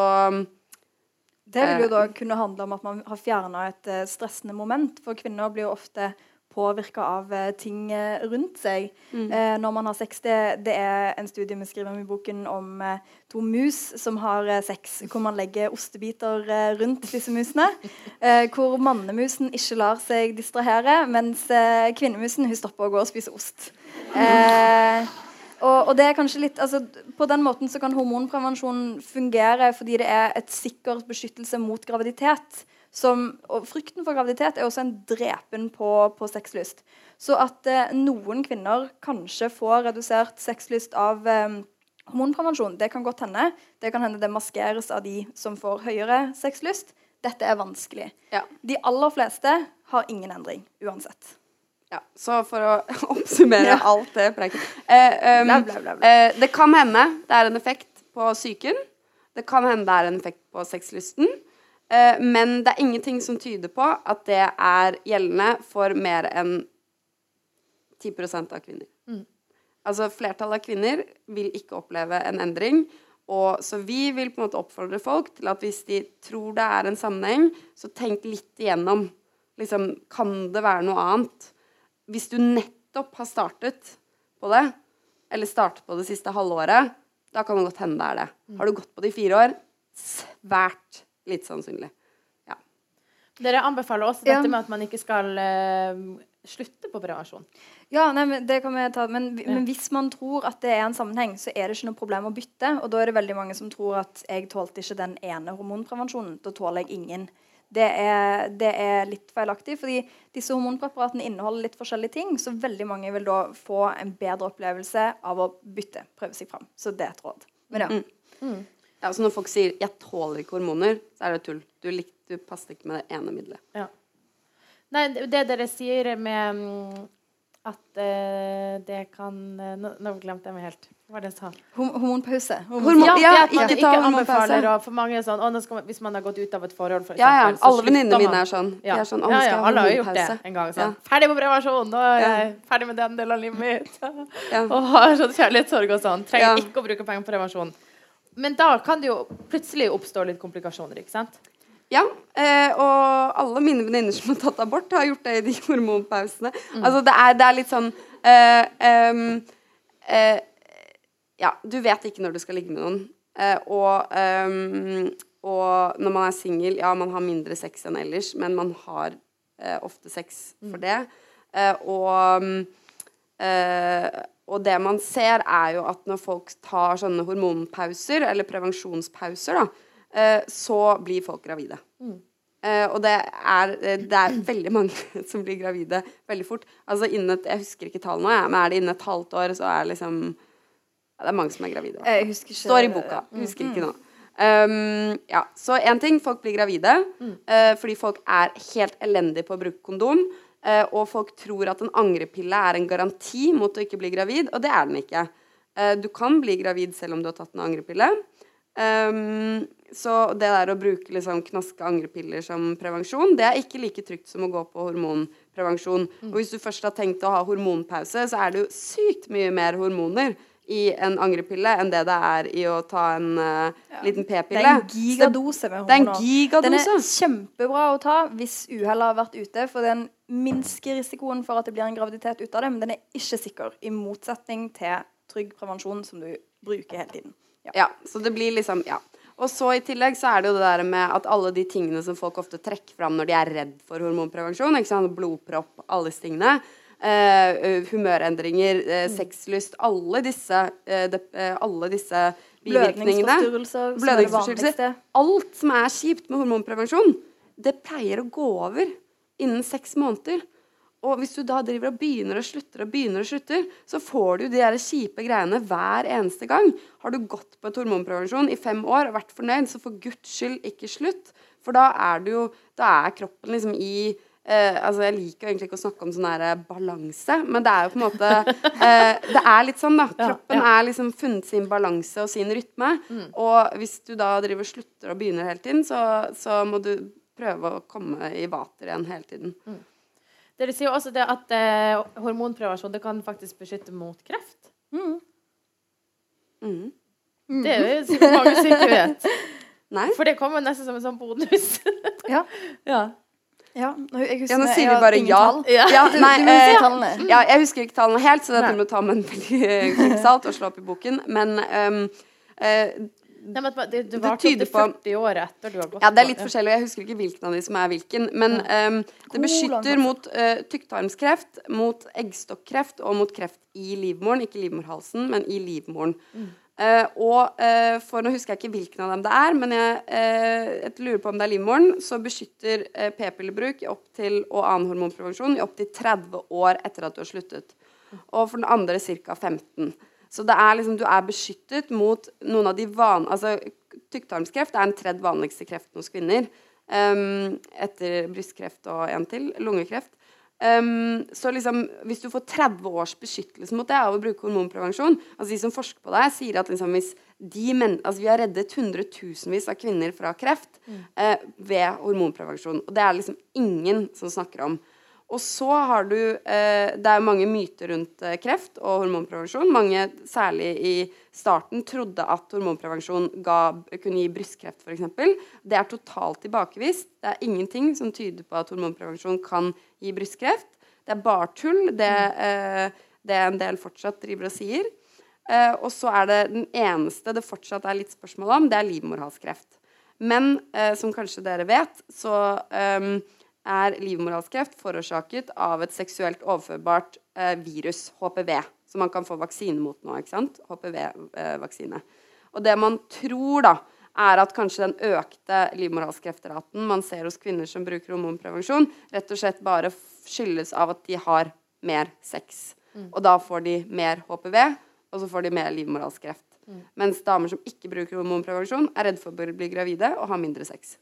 B: Det vil jo da kunne handle om at man har fjerna et eh, stressende moment. For kvinner blir jo ofte påvirka av eh, ting eh, rundt seg eh, når man har sex. Det, det er en studie vi skriver om i boken om eh, to mus som har eh, sex, hvor man legger ostebiter eh, rundt disse musene. Eh, hvor mannemusen ikke lar seg distrahere, mens kvinnemusen hun stopper å gå og spise ost. Eh, og, og det er kanskje litt, altså, På den måten så kan hormonprevensjon fungere fordi det er et sikkert beskyttelse mot graviditet. Som, og frykten for graviditet er også en drepen på, på sexlyst. Så at eh, noen kvinner kanskje får redusert sexlyst av eh, hormonprevensjon, det kan godt hende. Det kan hende det maskeres av de som får høyere sexlyst. Dette er vanskelig.
C: Ja.
B: De aller fleste har ingen endring uansett.
C: Ja, så for å oppsummere
B: Ja.
C: alt det preiket eh, um, eh, Det kan hende det er en effekt på psyken. Det kan hende det er en effekt på sexlysten. Eh, men det er ingenting som tyder på at det er gjeldende for mer enn 10% av kvinner. Altså flertallet av kvinner vil ikke oppleve en endring. Og så vi vil på en måte oppfordre folk til at hvis de tror det er en sammenheng, så tenk litt igjennom. Liksom, kan det være noe annet? Hvis du nettopp har startet på det, eller startet på det siste halvåret, da kan det godt hende det er det. Har du gått på det i fire år? Svært lite sannsynlig.
A: Dere anbefaler også
B: Ja.
A: dette med at man ikke skal uh, slutte på prevensjon.
B: Ja, nei, men det kan vi ta. Men,
A: Ja.
B: men hvis man tror at det er en sammenheng, så er det ikke noe problem å bytte. Og da er det veldig mange som tror at jeg tålte ikke den ene hormonprevensjonen. Da tåler jeg ingen. Det er, det er litt feilaktig, fordi disse hormonpreparatene inneholder litt forskjellige ting. Så veldig mange vil da få en bedre opplevelse av å bytte, prøve seg fram. Så det er et råd. Men ja.
C: Mm. Ja, så når folk sier 'jeg tåler ikke hormoner', så er det tull. Du, lik, du passer ikke med det ene middelet.
A: Ja. Nei, det det dere sier med mm, at uh, det kan eh, Nå, nå glemte jeg meg helt. Hva var det jeg sa?
B: Hormonpause.
C: Hormon-
A: Ja,
C: ja,
A: det at man
C: ikke
A: ikke, anbefaler og for mange er sånn, å, nå skal man, Hvis man har gått ut av et forhold, for
C: Ja, ja.
A: så
C: Alle
A: slutter
C: venninnene mine er sånn.
A: Ja.
C: er sånn 'Å,
A: ja, ja, alle har gjort det en gang. Sånn.
C: Ja.
A: Ferdig med prevensjon! Nå er jeg ferdig med den delen av livet mitt.
C: Ja.
A: Og har sånn kjærlighetssorg og sånn. Trenger
C: Ja.
A: ikke å bruke penger på prevensjon. Men da kan det jo plutselig oppstå litt komplikasjoner, ikke sant?
C: Ja, eh, og alle mine venninner som har tatt abort, har gjort det i de hormonpausene. Altså, det er, det er litt sånn eh, um, eh, Ja, du vet ikke når du skal ligge med noen. Eh, og, um, og når man er singel, ja, man har mindre sex enn ellers, men man har eh, ofte sex for det. Eh, og mm, eh, og det man ser, er jo at når folk tar sånne hormonpauser, eller prevensjonspauser, da, eh, så blir folk gravide. Eh, og det er, eh, det er veldig mange som blir gravide veldig fort. Altså innen et, Jeg husker ikke tallene, jeg, men er det innen et halvt år, så er det liksom ja, Det er mange som er gravide.
B: Jeg husker ikke
C: Står i boka. Husker ikke nå. Um, ja, Så én ting, folk blir gravide eh, fordi folk er helt elendige på å bruke kondom. Eh, og folk tror at en angrepille er en garanti mot å ikke bli gravid, og det er den ikke. Eh, du kan bli gravid selv om du har tatt en angrepille. Um, så det der å bruke liksom knaske angrepiller som prevensjon, det er ikke like trygt som å gå på hormonprevensjon. Og hvis du først har tenkt å ha hormonpause, så er det jo sykt mye mer hormoner i en angrepille enn det det er i å ta en eh, liten p-pille.
B: er en
C: det-
B: gigadose med
C: Det er
B: hormoner. Den er kjempebra å ta hvis uhellet har vært ute, for den minsker risikoen for at det blir en graviditet ut av det, men den er ikke sikker, i motsetning til trygg prevensjon som du bruker hele tiden. Ja.
C: Ja, så det blir liksom Ja. Og så i tillegg så er det jo det der med at alle de tingene som folk ofte trekker fram når de er redd for hormonprevensjon, ikke sant, blodpropp, alle disse tingene, humørendringer, eh, sexlyst, alle disse, eh, eh, alle disse bivirkningene
B: Blødningsforstyrrelser, er.
C: Alt som er kjipt med hormonprevensjon, det pleier å gå over innen seks måneder. Og hvis du da driver og begynner og slutter og begynner og slutter, så får du de der kjipe greiene hver eneste gang. Har du gått på et hormonprevensjon i fem år og vært fornøyd, så for guds skyld ikke slutt. For da er du Da er kroppen liksom i eh, altså Jeg liker jo egentlig ikke å snakke om sånn her eh, balanse, men det er jo på en måte eh, Det er litt sånn, da.
A: Ja,
C: Kroppen er liksom funnet sin balanse og sin rytme. Og hvis du da driver slutter og begynner hele tiden, så, så må du prøve å komme i vater igjen hele tiden.
A: Dere sier jo også det at eh, hormonprevensjon det kan faktisk beskytte mot kreft.
B: Mm.
C: Mhm.
A: Det er jo så mange som ikke vet.
C: Nei?
A: For det kommer nesten som en sånn bonus.
B: Ja.
A: ja.
B: Ja, jeg husker
C: Ja, nå sier vi bare ja. ja.
B: Ja,
C: nei, eh, ja, jeg husker ikke tallene helt, så dette må du ta med en klype salt og slå opp i boken. Men um, eh,
A: Nei, men det, det
C: Det tyder på-
A: til 40 år etter du har gått
C: ja, det er litt forskjellig, jeg husker ikke hvilken av de som er hvilken. Men um, det beskytter mot uh, tykktarmskreft, mot eggstokkreft og mot kreft i livmoren. Ikke livmorhalsen, men i livmoren. Eh, og uh, for Nå husker jeg ikke hvilken av dem det er, men jeg, uh, jeg lurer på om det er livmoren. Så beskytter p-pillebruk og annen hormonprevensjon i opptil 30 år etter at du har sluttet. Og for den andre ca. 15. Så det er liksom, du er beskyttet mot noen av de van... Altså, tykktarmskreft er den tredje vanligste kreften hos kvinner. Um, etter brystkreft og en til, lungekreft. Ehm, så liksom, hvis du får 30 års beskyttelse mot det av å bruke hormonprevensjon altså De som forsker på det, sier at liksom, hvis de men, altså, vi har reddet hundretusenvis av kvinner fra kreft eh, ved hormonprevensjon. Og det er liksom ingen som snakker om. Og så har du uh, Det er mange myter rundt uh, kreft og hormonprevensjon. Mange, særlig i starten, trodde at hormonprevensjon ga, kunne gi brystkreft, f.eks. Det er totalt tilbakevist. Det er ingenting som tyder på at hormonprevensjon kan gi brystkreft. Det er bare tull. Det, eh, det en del fortsatt driver og sier. Eh, og så er det den eneste det fortsatt er litt spørsmål om, det er livmorhalskreft. Men eh, som kanskje dere vet, så er livmorhalskreft forårsaket av et seksuelt overførbart virus, HPV, som man kan få vaksine mot nå. ikke sant? HPV-vaksine. og det man tror, da, er at kanskje den økte livmorhalskreftraten man ser hos kvinner som bruker hormonprevensjon, rett og slett bare skyldes av at de har mer sex. Og da får de mer HPV, og så får de mer livmorhalskreft. Mens damer som ikke bruker hormonprevensjon, er redd for å bli gravide og ha mindre sex.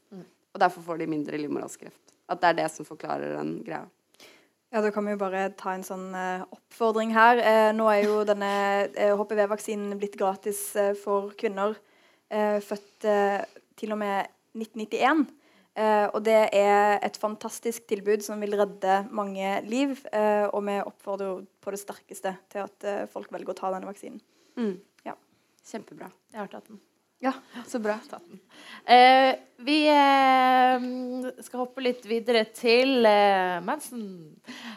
C: Og derfor får de mindre livmorhalskreft. At det er det som forklarer den greia.
B: Ja, Da kan vi jo bare ta en sånn eh, oppfordring her. Eh, nå er jo denne eh, HPV-vaksinen blitt gratis eh, for kvinner født eh, til og med 1991. Eh, og det er et fantastisk tilbud som vil redde mange liv. eh, og vi oppfordrer på det sterkeste til at eh, folk velger å ta denne vaksinen.
C: Mm.
B: Ja.
C: Kjempebra.
A: Jeg har tatt den.
B: Ja,
C: Så bra.
A: Eh, vi eh, skal hoppe litt videre til eh, mensen.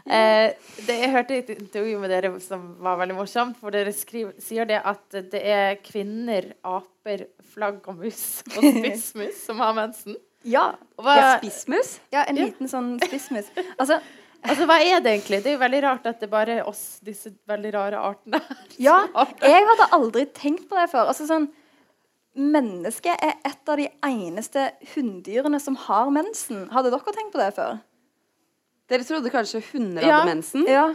A: Eh, det, jeg hørte et intervju med dere som var veldig morsomt. For dere skriver, sier det at det er kvinner, aper, flagg og mus og spissmus som har mensen.
B: ja.
A: Hva, ja
C: Spissmus?
B: ja en liten sånn spissmus. Altså,
A: altså, hva er det egentlig? Det er jo veldig rart at det bare er oss, disse veldig rare artene.
B: Ja, jeg hadde aldri tenkt på det før. Altså sånn Mennesket er et av de eneste hunndyrene som har mensen. Hadde dere tenkt på det før?
C: Dere trodde kanskje hunder
A: Ja.
C: hadde mensen?
B: Ja.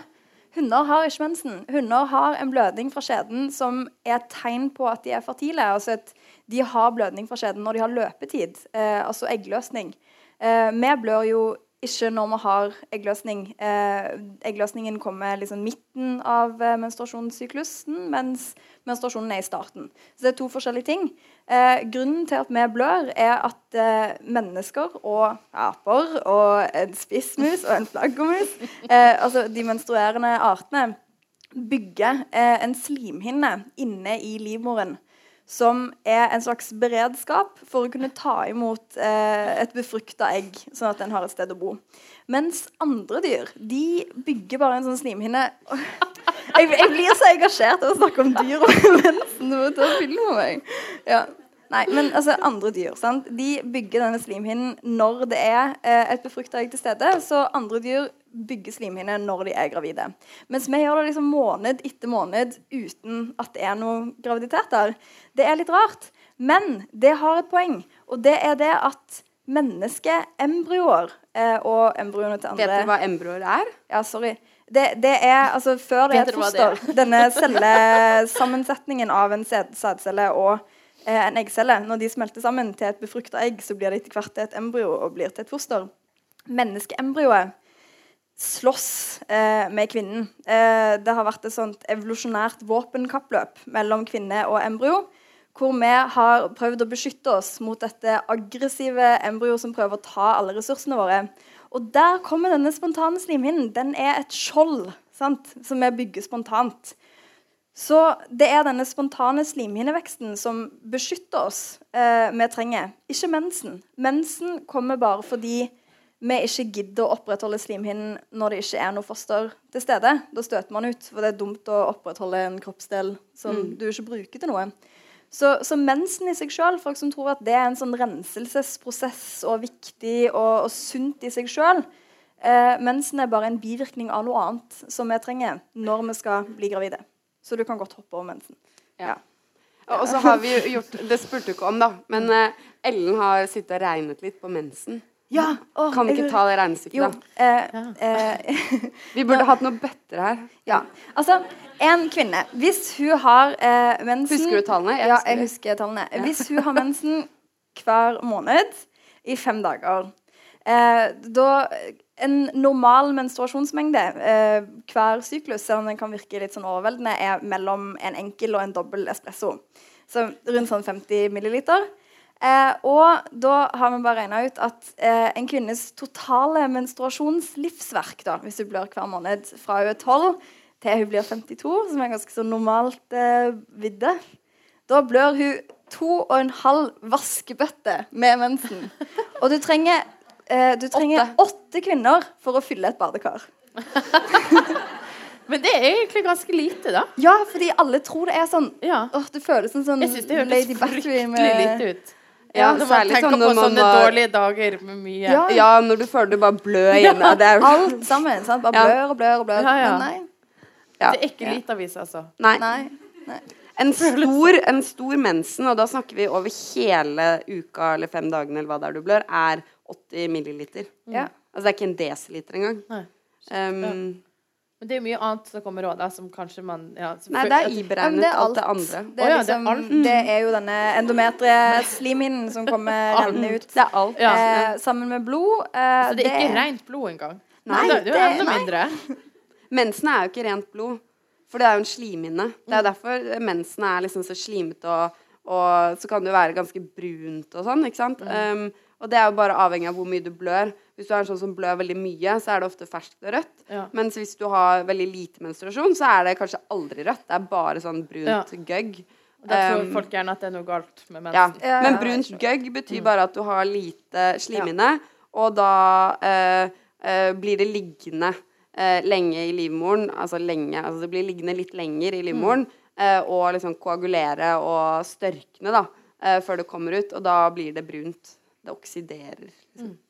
B: Hunder har ikke mensen. Hunder har en blødning fra skjeden som er et tegn på at de er fertile. Altså at de har blødning fra skjeden når de har løpetid, eh, altså eggløsning. Eh, vi blør jo ikke når vi har eggløsning. Eh, eggløsningen kommer liksom midten av eh, menstruasjonssyklusen, mens menstruasjonen er i starten. Så det er to forskjellige ting. Eh, grunnen til at vi blør, er at eh, mennesker og aper og en spissmus og en flaggermus, eh, altså de menstruerende artene, bygger eh, en slimhinne inne i livmoren som er en slags beredskap for å kunne ta imot eh, et befrukta egg, sånn at den har et sted å bo. Mens andre dyr de bygger bare en sånn slimhinne jeg, jeg blir så engasjert av å snakke om dyr og mensen. Du må ta film av meg. Ja. Nei, men altså andre dyr sant? De bygger denne slimhinnen når det er eh, et befrukta egg til stede. Så andre dyr bygger slimhinne når de er gravide. Mens vi gjør det liksom måned etter måned uten at det er noe graviditet der. Det er litt rart. Men det har et poeng, og det er det at menneskeembryoer eh, og embryoene til andre
C: Vet dere hva embryoer er?
B: ja, sorry. Det, det er altså før det er et
A: det er?
B: foster. Denne cellesammensetningen av en sædcelle og eh, en eggcelle, når de smelter sammen til et befrukta egg, så blir det etter hvert til et embryo og blir til et foster. Menneskeembryoet slåss eh, med kvinnen. Eh, det har vært et sånt evolusjonært våpenkappløp mellom kvinne og embryo. Hvor vi har prøvd å beskytte oss mot dette aggressive embryoet som prøver å ta alle ressursene våre. Og der kommer denne spontane slimhinnen. Den er et skjold sant? som vi bygger spontant. Så det er denne spontane slimhinneveksten som beskytter oss eh, vi trenger. Ikke mensen. Mensen kommer bare fordi vi ikke gidder å opprettholde slimhinnen når det ikke er noe foster til stede. Da støter man ut, for det er dumt å opprettholde en kroppsdel som
C: Mm.
B: du ikke bruker til noe. Så, så mensen i seg sjøl, folk som tror at det er en sånn renselsesprosess og viktig og, og sunt i seg sjøl eh, Mensen er bare en bivirkning av noe annet som vi trenger når vi skal bli gravide. Så du kan godt hoppe over mensen.
C: Ja. Og så har vi gjort Det spurte du ikke om, da. Men eh, Ellen har sittet og regnet litt på mensen.
B: Ja, Oh,
C: Kan vi ikke ta det regnestykket, da?
B: Eh, eh,
C: Vi burde hatt noe bøtter her.
B: ja. Altså, en kvinne Hvis hun har eh, mensen
C: Husker du tallene? Jeg
B: ja, jeg husker tallene. Hvis hun har mensen hver måned i fem dager eh, Da En normal menstruasjonsmengde eh, hver syklus, selv om den kan virke litt sånn overveldende, er mellom en enkel og en dobbel espresso. Så rundt sånn 50 milliliter. Eh, og da har vi bare regna ut at eh, en kvinnes totale menstruasjonslivsverk, da, hvis hun blør hver måned fra hun er 12 til hun blir 52, som er ganske så normalt eh, vidde, da blør hun to og en halv vaskebøtte med mensen. Og du trenger, eh, du trenger åtte. kvinner for å fylle et badekar.
A: Men det er egentlig ganske lite, da.
B: Ja, fordi alle tror det er sånn.
A: Ja.
B: Åh, det føles som sånn
A: Jeg syns det
B: Battery
A: fryktelig lite ut.
C: Ja,
A: det var,
C: særlig sånn når
A: på
C: man
A: sånne
C: var-
A: dårlige dager med mye
B: Ja.
C: Ja, når du føler du bare blør igjen. Ja, det er
B: Alt sammen. sant? Bare blør og blør og blør.
A: Ja, ja.
B: Men nei.
C: ja.
A: Det er ikke litavis, altså.
C: Nei.
B: nei. nei.
C: En stor, en stor mensen, og da snakker vi over hele uka eller fem dagene eller hva det er du blør, er 80 milliliter.
B: Ja.
C: Altså det er ikke en desiliter engang.
A: Nei.
C: Um,
A: Men det er mye annet som kommer òg, da, som kanskje man ja, som
C: Nei, det er iberegnet
B: det er
C: alt det andre.
B: Det er,
A: oh, ja, det er
B: liksom,
A: alt.
B: det er jo denne endometrieslimhinnen som kommer rennende ut.
C: Det er alt.
A: Ja.
B: Eh, sammen med blod. Eh,
A: Så det er ikke rent blod engang?
B: Nei,
A: det, det er jo enda mindre.
C: Mensen er jo ikke rent blod, for det er jo en slimhinne. Det er derfor mensen er liksom så slimete, og, og så kan det jo være ganske brunt og sånn, ikke sant. Um, og det er jo bare avhengig av hvor mye du blør. Hvis du er en sånn som blør veldig mye, så er det ofte ferskt og rødt.
A: Ja.
C: Mens hvis du har veldig lite menstruasjon, så er det kanskje aldri rødt. Det er bare sånn brunt
A: Ja.
C: gøgg.
A: Da tror
C: Um,
A: folk gjerne at det er noe galt med mensen.
B: Ja,
C: Men brunt gøgg betyr bare at du har lite slimhinne, og da uh, uh, blir det liggende uh, lenge i livmoren. Altså lenge, altså det blir liggende litt lenger i livmoren, mm. og liksom koagulere og størkne da, eh, før det kommer ut, og da blir det brunt. Det oksiderer. Liksom. Ja.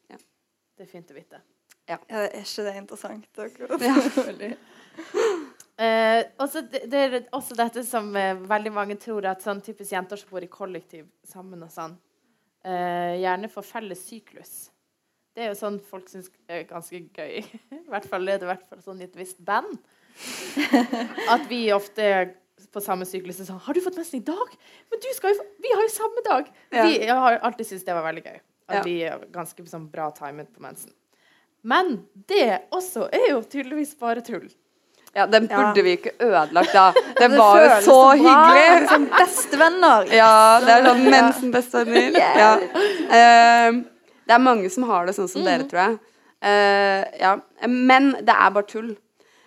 A: Det er fint å vite.
B: Ja, er ikke det interessant? akkurat?
A: Eh, også det, det er også dette som eh, veldig mange tror at sånn typisk jenter som bor i kollektiv sammen og sånn, eh, gjerne får felles syklus. Det er jo sånn folk syns er ganske gøy. I hvert fall er det i hvert fall sånn i et visst band. At vi ofte på samme syklus er sånn 'Har du fått mensen i dag?' Men du skal jo få Vi har jo samme dag!
C: Ja.
A: Vi har alltid syntes det var veldig gøy. At
C: Ja.
A: vi er ganske sånn bra timet på mensen. Men det også er jo tydeligvis bare tull.
C: Ja, den
B: Ja.
C: burde vi ikke ødelagt da. Det var jo så hyggelig.
B: Som bestevenner.
C: Ja, det er sånn
B: Ja.
C: mensenbestevenner.
B: Yeah.
C: Ja. Eh, det er mange som har det sånn som dere, tror jeg. Uh, ja. Men det er bare tull.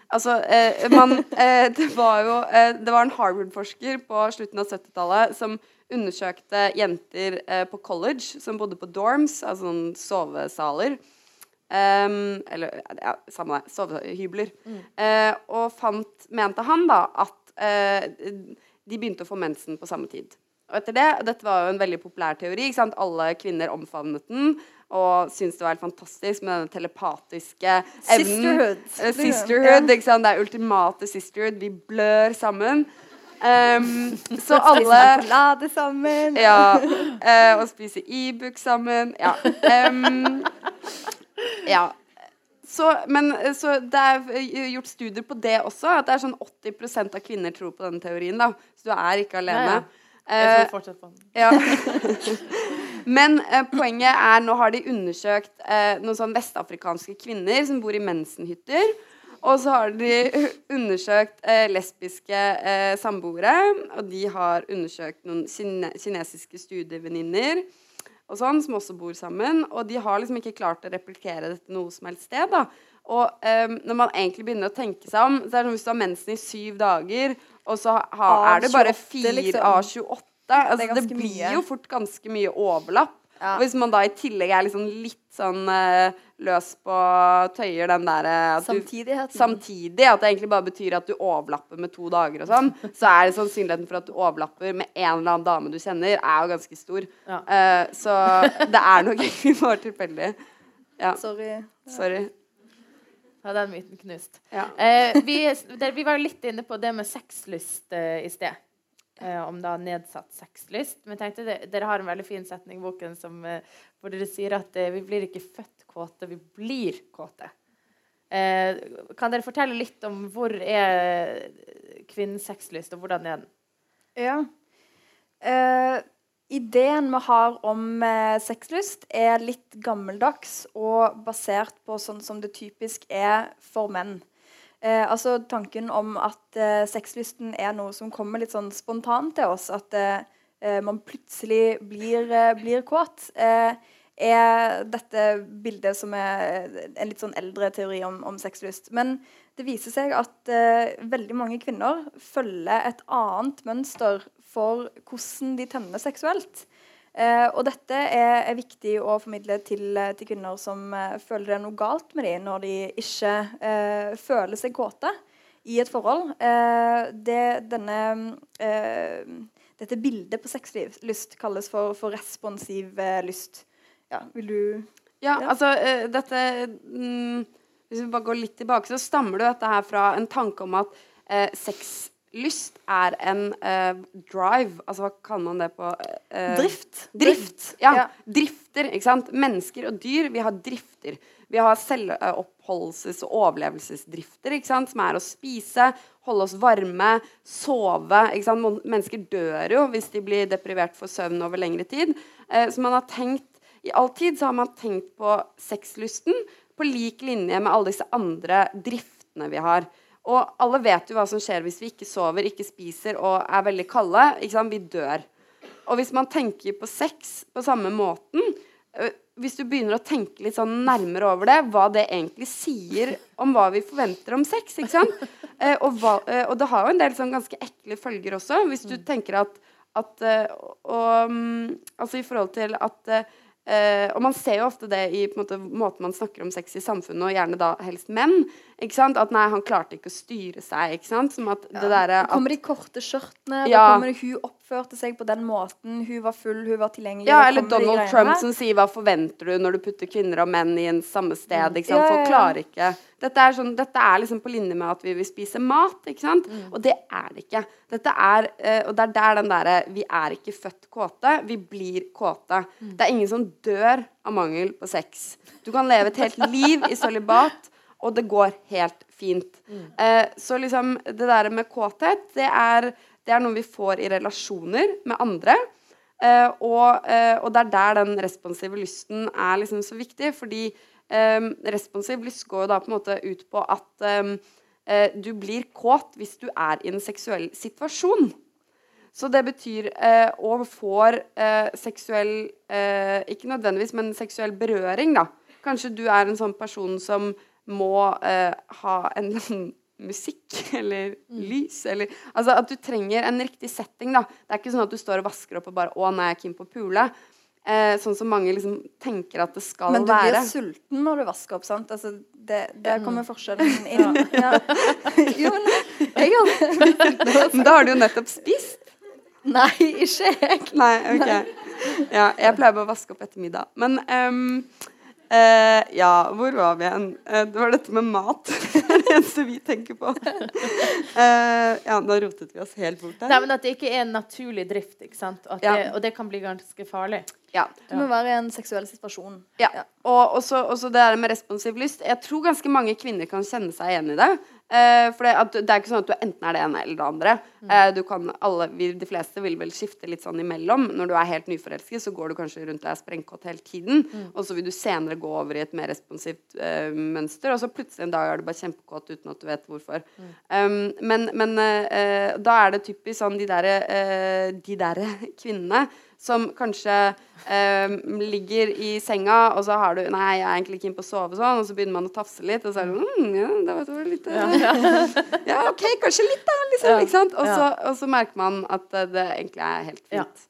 C: Altså, uh, man eh, Det var jo Det var en Harvard-forsker på slutten av 70-tallet som undersøkte jenter eh, på college som bodde på dorms, altså sånn sovesaler. Um, eller ja, samme det. Sovehybler. Eh, og fant, mente han da, at eh, de begynte å få mensen på samme tid. Og etter det, Dette var jo en veldig populær teori. ikke sant? Alle kvinner omfavnet den og syntes det var helt fantastisk med denne telepatiske evnen.
B: Sisterhood.
C: Sisterhood, ikke sant? Det er ultimate sisterhood. Vi blør sammen. Um, så alle
B: Sjokolade sammen.
C: ja. Uh, og spise Ibux sammen. Ja. Um, ja. Så, men, eh, så det er eh, gjort studier på det også, at det er sånn 80% av kvinner tror på denne teorien. da Så du er ikke alene.
A: Jeg
C: Eh,
A: tror fortsatt på den.
C: ja. Men eh, poenget er nå har de undersøkt eh, noen sånn vestafrikanske kvinner som bor i mensenhytter. Og så har de undersøkt eh, lesbiske eh, samboere. Og de har undersøkt noen kine kinesiske studievenninner og sånn, som også bor sammen. Og de har liksom ikke klart å replikere dette noe som helst sted. da. Og eh, når man egentlig begynner å tenke seg om, så er det som hvis du har mensen i syv dager, og så ha, er det bare fire
B: liksom.
C: av 28 altså, det,
B: det,
C: blir
B: mye.
C: jo fort ganske mye overlapp.
B: Ja.
C: Og hvis man da i tillegg er liksom litt sånn eh, løs på tøyer den der eh,
B: Samtidigheten.
C: Samtidig at det egentlig bare betyr at du overlapper med to dager og sånn, så er det sannsynligheten for at du overlapper med en eller annen dame du kjenner, er jo ganske stor.
A: Ja.
C: Uh, så det er nok egentlig bare tilfeldig. Ja,
B: Sorry.
C: sorry.
A: Ja, den myten knust.
C: Ja.
A: Uh, vi, der, vi var jo litt inne på det med sexlyst uh, i sted. Uh, om da nedsatt sexlyst. Men tenkte det, dere har en veldig fin setning i boken som, hvor dere sier at vi blir ikke født kåte, vi blir kåte. Eh, kan dere fortelle litt om hvor er kvinnens sexlyst, og hvordan er den?
B: Ja. Eh, ideen vi har om eh, sexlyst, er litt gammeldags og basert på sånn som det typisk er for menn. Eh, altså tanken om at eh, sexlysten er noe som kommer litt sånn spontant til oss. At eh, eh, man plutselig blir, eh, blir kåt. Eh, er dette bildet som er en litt sånn eldre teori om, om sexlyst. Men det viser seg at eh, veldig mange kvinner følger et annet mønster for hvordan de tenner seksuelt. Eh, og dette er, er viktig å formidle til, eh, til kvinner som eh, føler det er noe galt med dem når de ikke eh, føler seg kåte i et forhold. Eh, det, denne, dette bildet på sexlyst kalles for, for responsiv lyst. Ja, vil du
C: Ja,
B: Ja.
C: altså uh, dette mm, Hvis vi bare går litt tilbake, så stammer du dette her fra en tanke om at uh, sexlyst er en uh, drive Altså hva kaller man det på
B: Drift.
C: Drift. Ja.
B: Ja.
C: Drifter. ikke sant? Mennesker og dyr, vi har drifter. Vi har selvoppholdelses- og overlevelsesdrifter, som er å spise, holde oss varme, sove. Mennesker dør jo hvis de blir deprivert for søvn over lengre tid. Eh, så man har tenkt, I all tid så har man tenkt på sexlysten på lik linje med alle disse andre driftene vi har. Og alle vet jo hva som skjer hvis vi ikke sover, ikke spiser og er veldig kalde. Vi dør. Og hvis man tenker på sex på samme måten øh, Hvis du begynner å tenke litt sånn nærmere over det, hva det egentlig sier om hva vi forventer om sex? Eh, og, hva, eh, og det har jo en del sånn ganske ekle følger også, hvis du tenker at, at eh, og, mm, Altså i forhold til at eh, Eh, og man ser jo ofte det i måte, måten man snakker om sex i samfunnet, og gjerne da helst menn. At nei, han klarte ikke å styre seg. Som at det derre
B: at... kommer de korte skjørtene.
C: Ja.
B: Da kommer det hun oppførte seg på den måten. Hun var full, hun var tilgjengelig.
C: Ja, eller Donald Trump som sier 'hva forventer du når du putter kvinner og menn i en samme sted'? ikke sant?
B: Ja, ja,
C: Folk klarer ikke dette er, sånn, dette er liksom på linje med at vi vil spise mat, ikke sant?
B: Mm.
C: Og det er det ikke. Dette er, eh, og det er der den derre 'vi er ikke født kåte', vi blir kåte.
B: Mm.
C: Det er ingen som dør av mangel på sex. Du kan leve et helt liv i sølibat, og det går helt fint.
B: Mm.
C: Eh, så liksom det der med kåthet, det er, det er noe vi får i relasjoner med andre. Eh, og, eh, og det er der den responsive lysten er liksom så viktig, fordi eh, responsiv lyst går jo da på en måte ut på at eh, eh, du blir kåt hvis du er i en seksuell situasjon. Så det betyr eh, og får eh, seksuell eh, Ikke nødvendigvis, men seksuell berøring, da. Kanskje du er en sånn person som må eh, ha en eller annen musikk eller lys eller Altså at du trenger en riktig setting, da. Det er ikke sånn at du står og vasker opp og bare 'Å, nei, jeg er keen på å pule'. Eh, sånn som mange liksom tenker at det skal være.
B: Men du
C: være.
B: blir sulten når du vasker opp, sant? Altså, det, der kommer forskjellen inn. Ja. Jo, men jeg har
C: Men da har du jo nettopp spist.
B: Nei, ikke jeg.
C: Nei, OK. Ja, jeg pleier bare å vaske opp etter middag. Men ehm, eh, ja, hvor var vi igjen? Uh, det var dette med mat. det er det eneste vi tenker på. Uh, ja, da rotet vi oss helt bort
A: Nei, men At det ikke er en naturlig drift. ikke sant? At
C: Ja.
A: det, og det kan bli ganske farlig.
C: Ja.
B: Du må være i en seksuell situasjon.
C: Ja. Og også, også det der med responsiv lyst. Jeg tror ganske mange kvinner kan kjenne seg igjen i det. Eh, for det, at, det er ikke sånn at du enten er det ene eller det andre. Eh, du kan alle, vi, de fleste vil vel skifte litt sånn imellom. Når du er helt nyforelsket, så går du kanskje rundt og er sprengkåt hele tiden. Og så vil du senere gå over i et mer responsivt uh, mønster, og så plutselig en dag er du bare kjempekåt uten at du vet hvorfor. Um, men men uh, da er det typisk sånn de derre uh, de der kvinnene som kanskje eh, ligger i senga, og så har du Nei, jeg er egentlig ikke inne på å sove sånn, og så begynner man å tafse litt, og så er det mm, ja, det var litt ja. ja. OK, kanskje litt, da, liksom.
A: Ja.
C: Ikke sant? Og så, og så merker man at eh, det egentlig er helt fint.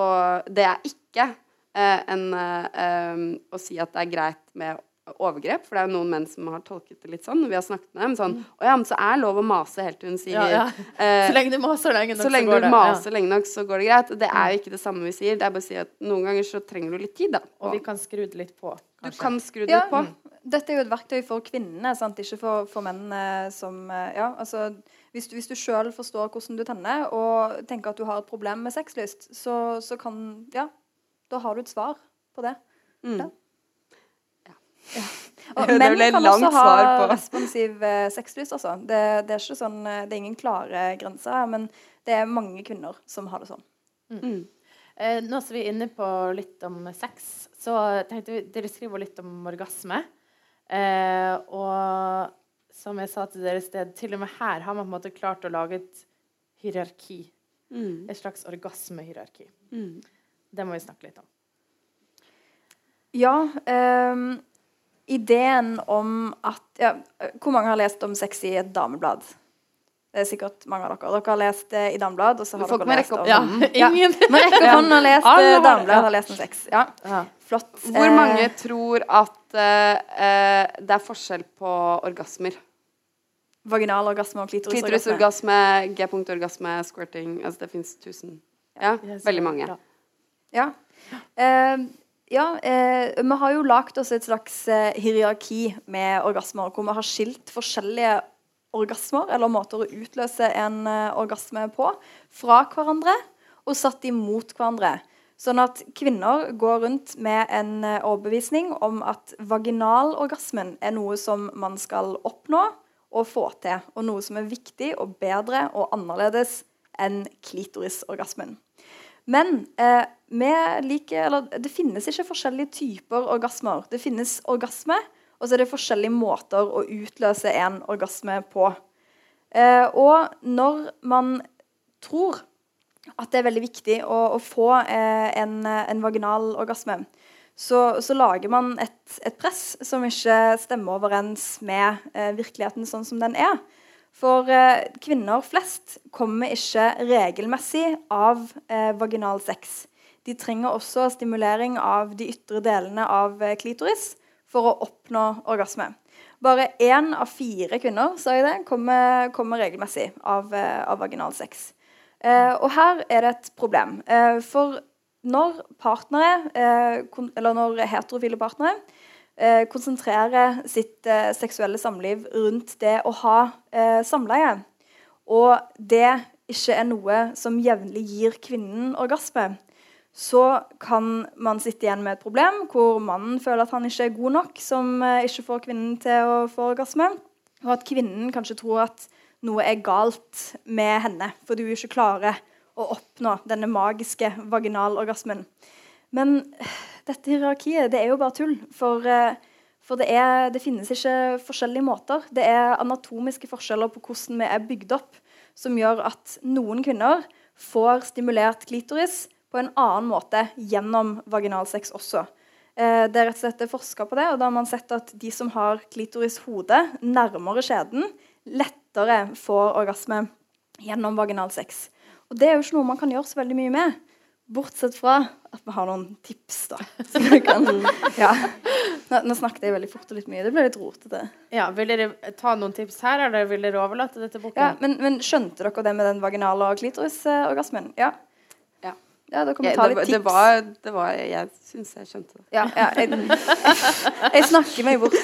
C: Og det er ikke eh, en, eh, em, å si at det er greit med overgrep. For det er jo noen menn som har tolket det litt sånn. Når vi har snakket med dem sånn Å ja, men så er lov å mase helt til hun sier
A: Ja, ja.
C: eh,
A: Så lenge du maser lenge nok,
C: så lenge
A: går det.
C: maser lenge nok, så går det greit. Og det er jo ikke det samme vi sier. Det er bare å si at noen ganger så trenger du litt tid, da.
A: Og vi kan skru det litt på.
C: du kan skru det
B: Ja.
C: litt på.
B: Dette er jo et verktøy for kvinnene, sant? ikke for, for mennene som eh, Ja, altså Hvis du, hvis du sjøl forstår hvordan du tenner, og tenker at du har et problem med sexlyst, så, så kan Ja, da har du et svar på det.
C: Mm.
B: Ja. Og
C: Det
B: menn kan også ha responsiv eh, sexlyst, også. Det, det er ikke sånn eh, Det er ingen klare grenser her, men det er mange kvinner som har det sånn.
C: Mm.
A: Eh, nå som vi er inne på litt om sex, så tenkte vi Dere skriver litt om orgasme. Eh, og som jeg sa til dere i sted, til og med her har man på en måte klart å lage et hierarki.
C: Mm.
A: Et slags orgasmehierarki.
C: Mm.
A: Det må vi snakke litt om.
B: Ja, ehm, ideen om at ja, Hvor mange har lest om sex i et dameblad? Det er sikkert mange av dere. Dere har lest det i dameblad, og så har
C: Folk
B: dere lest om. Ja.
A: Ingen.
B: Man rekker opp hånden og lest
A: Alle
B: eh, dameblad, har lest om sex. Ja,
A: Ja.
B: flott.
C: Hvor
B: Eh,
C: mange tror at uh, eh, det er forskjell på orgasmer?
B: Vaginalorgasme og klitorisorgasme.
C: Klitorisorgasme, G-punktorgasme, squirting Altså det fins tusen. Ja, veldig mange.
B: Ja. Eh, ja eh, vi har jo lagd oss et slags eh, hierarki med orgasmer, hvor vi har skilt forskjellige orgasmer, eller måter å utløse en eh, orgasme på, fra hverandre og satt imot hverandre. Sånn at kvinner går rundt med en eh, overbevisning om at vaginalorgasmen er noe som man skal oppnå og få til, og noe som er viktig og bedre og annerledes enn klitorisorgasmen. Men eh, liker, det finnes ikke forskjellige typer orgasmer. Det finnes orgasme, og så er det forskjellige måter å utløse en orgasme på. Eh, og når man tror at det er veldig viktig å, å få eh, en, en vaginal orgasme, så, så lager man et, et press som ikke stemmer overens med eh, virkeligheten sånn som den er. For eh, kvinner flest kommer ikke regelmessig av eh, vaginal sex. De trenger også stimulering av de ytre delene av eh, klitoris for å oppnå orgasme. Bare én av fire kvinner sa jeg det, kommer, kommer regelmessig av, eh, av vaginal sex. Eh, og her er det et problem. Eh, for når partnere, eh, eller når heterofile partnere eh, konsentrerer sitt seksuelle samliv rundt det å ha samleie, og det ikke er noe som jevnlig gir kvinnen orgasme, så kan man sitte igjen med et problem hvor mannen føler at han ikke er god nok, som eh, ikke får kvinnen til å få orgasme, og at kvinnen kanskje tror at noe er galt med henne fordi hun ikke klarer å oppnå denne magiske vaginalorgasmen. Men eh, dette hierarkiet det er jo bare tull. For, eh, for det, er, det finnes ikke forskjellige måter. Det er anatomiske forskjeller på hvordan vi er bygd opp, som gjør at noen kvinner får stimulert klitoris på en annen måte gjennom vaginalsex også. Eh, Det er rett og slett forska på det, og da har man sett at de som har klitorishode nærmere skjeden, lettere får orgasme gjennom vaginalsex. Og det er jo ikke noe man kan gjøre så veldig mye med. Bortsett fra at vi har noen tips, da. Kan, ja. nå, nå snakket jeg veldig fort og litt mye. Det ble litt rotete.
A: Ja, vil dere ta noen tips her, eller vil dere overlate det til boken?
B: Ja, men, men skjønte dere det med den vaginale og klitorisorgasmen? Ja.
C: Ja.
B: Kan vi
C: Ja,
B: ta litt tips.
C: det var, det var Jeg syns jeg skjønte det.
B: Ja, ja jeg, jeg snakker meg bort.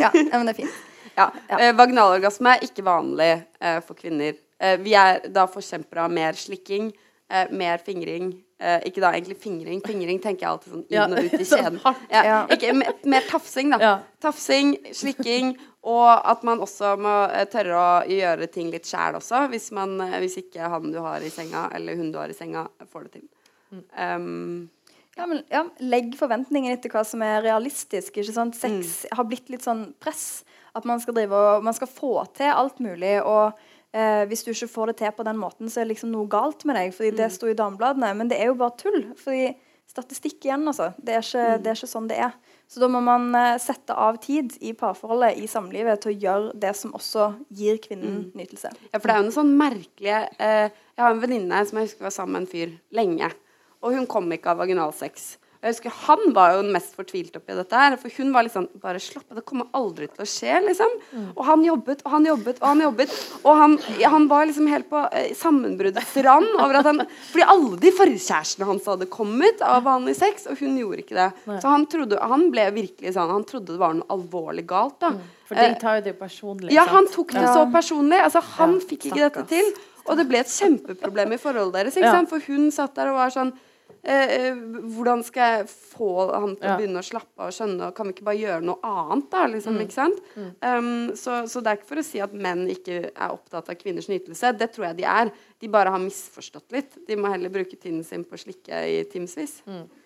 B: Ja, men det er fint.
C: Ja.
B: Ja.
C: Eh, vaginalorgasme er ikke vanlig eh, for kvinner. Eh, vi er da forkjempere av mer slikking, eh, mer fingring. Eh, ikke da egentlig fingring. Fingring tenker jeg alltid sånn inn og ut i
A: sånn
C: kjeden. Ja,
B: Ja.
C: ikke, mer, mer tafsing, da.
A: Ja.
C: Tafsing, slikking, og at man også må eh, tørre å gjøre ting litt sjæl også, hvis, man, hvis ikke han du har i senga, eller hun du har i senga, får det til. Um,
B: Ja, men ja, Legg forventningene etter hva som er realistisk. ikke sant? Sex har blitt litt sånn press. At man skal drive og man skal få til alt mulig. Og eh, hvis du ikke får det til på den måten, så er det liksom noe galt med deg. fordi det sto i damebladene. Men det er jo bare tull. fordi statistikk igjen, altså. Det er ikke, det er ikke sånn det er. Så da må man eh, sette av tid i parforholdet, i samlivet, til å gjøre det som også gir kvinnen nytelse.
C: Ja, for det er jo noe sånn merkelig eh, Jeg har en venninne som jeg husker var sammen med en fyr lenge. Og hun kom ikke av vaginalsex. Jeg husker Han var jo den mest fortvilt oppi dette her. For hun var liksom Bare slapp av, det kommer aldri til å skje, liksom. Og han jobbet og han jobbet og han jobbet. Og han, han var liksom helt på eh, sammenbruddets rand over at han Fordi alle de forkjærestene hans hadde kommet av vanlig sex, og hun gjorde ikke det. Så han trodde Han ble virkelig sånn Han trodde det var noe alvorlig galt, da.
A: For de tar jo det personlig.
C: Ja, han tok det så personlig. Altså, han fikk ikke dette til. Og det ble et kjempeproblem i forholdet deres. Ikke sant? For hun satt der og var sånn eh, eh, Hvordan skal jeg få han til å begynne å slappe av og skjønne Kan vi ikke bare gjøre noe annet, da? Liksom,
A: Mm.
C: ikke sant? Um, så, så det er ikke for å si at menn ikke er opptatt av kvinners nytelse. Det tror jeg de er. De bare har misforstått litt. De må heller bruke tiden sin på å slikke i timevis.
A: Mm.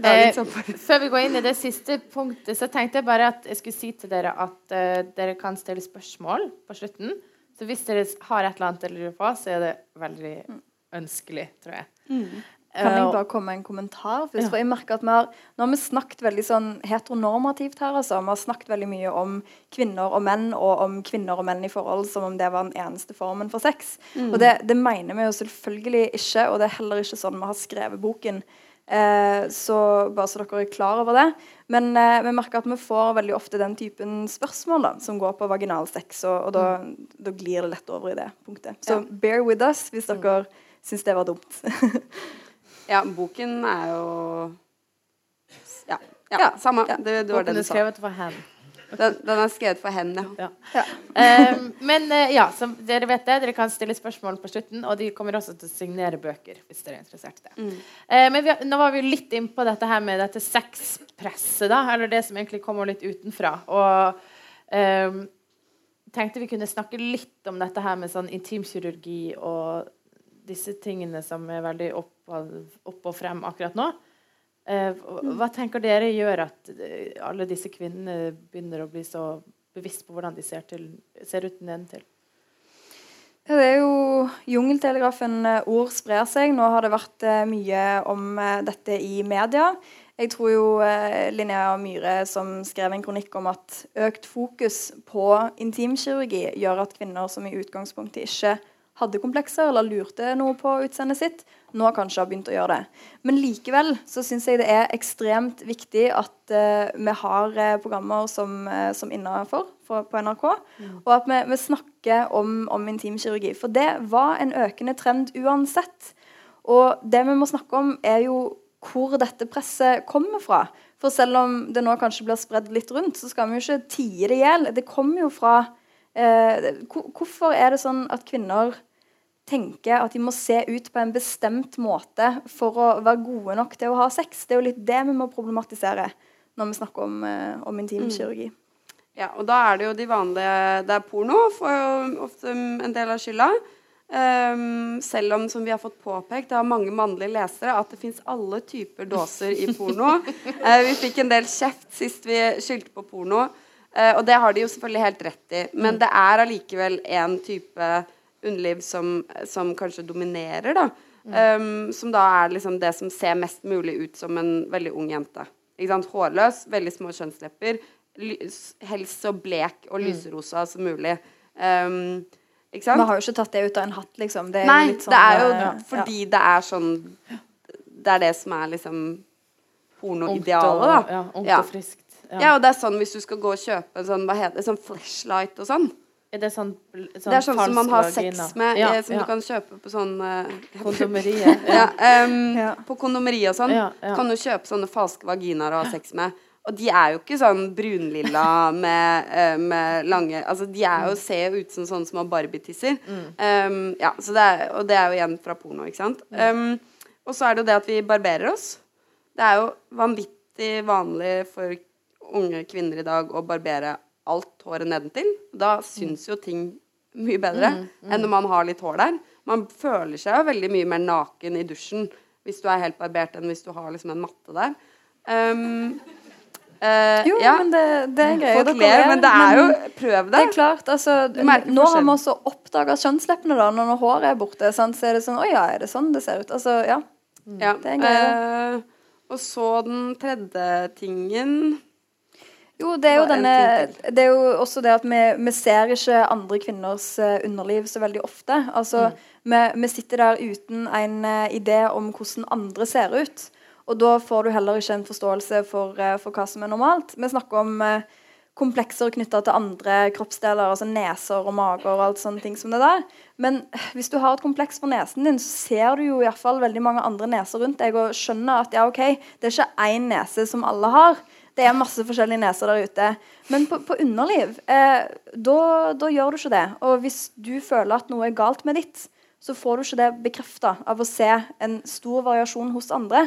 A: Eh. Før vi går inn i det siste punktet, så tenkte jeg bare at jeg skulle si til dere at uh, dere kan stille spørsmål på slutten. Så hvis dere har et eller annet dere lurer på, så er det veldig ønskelig, tror jeg.
B: Kan jeg
A: Eh,
B: bare komme med en kommentar? først?
A: Ja.
B: For jeg merker at vi har, Nå har vi snakket veldig sånn heteronormativt her. altså. Vi har snakket veldig mye om kvinner og menn, og om kvinner og menn i forhold som om det var den eneste formen for sex. Og det, det mener vi jo selvfølgelig ikke, og det er heller ikke sånn vi har skrevet boken. Eh, så bare så dere er klar over det. Men eh, vi merker at vi får veldig ofte den typen spørsmål da, som går på vaginalsex, og, og da, da glir det lett over i det punktet. Så
C: Ja.
B: bear with us hvis dere syns det var dumt.
C: Ja, boken er jo Ja, ja,
B: Ja,
C: samme.
B: ja.
C: Det, det var det du
A: er
C: sa.
A: skrevet for hen.
C: Den, den er skrevet for henne.
A: Ja.
B: Ja.
A: um, men uh, ja, som dere vet det, dere kan stille spørsmål på slutten, og de kommer også til å signere bøker. hvis dere er interessert i det.
C: Mm.
A: Uh, men vi, nå var vi litt inn på dette her med dette sexpresset, da, eller det som egentlig kommer litt utenfra. Og um, tenkte vi kunne snakke litt om dette her med sånn intimkirurgi og disse tingene som er veldig opp, opp og frem akkurat nå. Eh, hva tenker dere gjør at eh, alle disse kvinnene begynner å bli så bevisst på hvordan de ser, til, ser ut nedentil?
B: Ja, det er jo jungeltelegrafen. eh, Ord sprer seg. Nå har det vært mye om dette i media. Jeg tror jo Linnea Myhre som skrev en kronikk om at økt fokus på intimkirurgi gjør at kvinner som i utgangspunktet ikke hadde komplekser eller lurte noe på utseendet sitt, nå kanskje har begynt å gjøre det. Men likevel så syns jeg det er ekstremt viktig at uh, vi har uh, programmer som, uh, som Innafor på NRK, og at vi, vi snakker om, om intimkirurgi. For det var en økende trend uansett. Og det vi må snakke om, er jo hvor dette presset kommer fra. For selv om det nå kanskje blir spredd litt rundt, så skal vi jo ikke tie det i hjel. Det kommer jo fra eh, Hvorfor er det sånn at kvinner tenker at de må se ut på en bestemt måte for å være gode nok til å ha sex? Det er jo litt det vi må problematisere når vi snakker om, eh, om intimkirurgi.
C: Ja, og da er det jo de vanlige Det er porno, får jo ofte en del av skylda. Um, selv om, som vi har fått påpekt av mange mannlige lesere, at det fins alle typer dåser i porno. uh, vi fikk en del kjeft sist vi skyldte på porno, uh, og det har de jo selvfølgelig helt rett i. Men det er allikevel en type underliv som, som kanskje dominerer, da. Ehm, som da er liksom det som ser mest mulig ut som en veldig ung jente. Ikke sant? Hårløs, veldig små kjønnslepper. Helst så blek og lyserosa som mulig. Um, ikke sant?
B: Man har jo ikke tatt det ut av en hatt, liksom. Det er
C: Nei,
B: litt sånn,
C: det er jo
B: eh, ja.
C: fordi det er sånn Det er det som er liksom pornoidealet, da.
A: Ja, ungt
C: Ja.
A: og friskt.
C: Ja. og det er sånn hvis du skal gå og kjøpe en sånn, hva heter det, sånn flashlight og sånn.
A: Er det sånn, sånn
C: det er sånn som man har
A: vagina?
C: sex med,
A: ja,
C: eh, som
A: ja.
C: du kan kjøpe på sånn eh,
A: Kondomeriet.
C: ja, um,
B: Ja.
C: På kondomeri og sånn
A: Ja, ja.
C: kan du kjøpe sånne falske vaginaer å ha sex med. Og de er jo ikke sånn brunlilla med, eh, med lange Altså, de er jo, ser jo ut som sånne små Barbie-tisser. Um, ja, så det er, og det er jo igjen fra porno, ikke sant. Um, og så er det jo det at vi barberer oss. Det er jo vanvittig vanlig for unge kvinner i dag å barbere alt håret nedentil. Da syns jo ting mye bedre enn når man har litt hår der. Man føler seg jo veldig mye mer naken i dusjen hvis du er helt barbert, enn hvis du har liksom en matte der. Um, Uh,
B: Jo,
C: ja,
B: men det, det er greit.
C: folk ler, men det er jo Prøv
B: Det
C: det.
B: er klart, altså Nå har vi også oppdaga kjønnsleppene, da, når håret er borte. Sant? Så er det sånn Å ja, er det sånn det ser ut? Altså, ja.
C: Ja.
B: Det er greie,
C: eh, og så den tredje tingen
B: Jo, det er jo, denne, det er jo også det at vi, vi ser ikke andre kvinners eh, underliv så veldig ofte. Altså,
C: Mm.
B: vi, vi sitter der uten en eh, idé om hvordan andre ser ut. Og da får du heller ikke en forståelse for, eh, for hva som er normalt. Vi snakker om komplekser knytta til andre kroppsdeler, altså neser og mager og alt sånne ting som det der. Men hvis du har et kompleks for nesen din, så ser du jo i fall veldig mange andre neser rundt deg og skjønner at ja, OK, det er ikke én nese som alle har. Det er masse forskjellige neser der ute. Men på, på underliv, eh, da, da gjør du ikke det. Og hvis du føler at noe er galt med ditt, så får du ikke det bekrefta av å se en stor variasjon hos andre.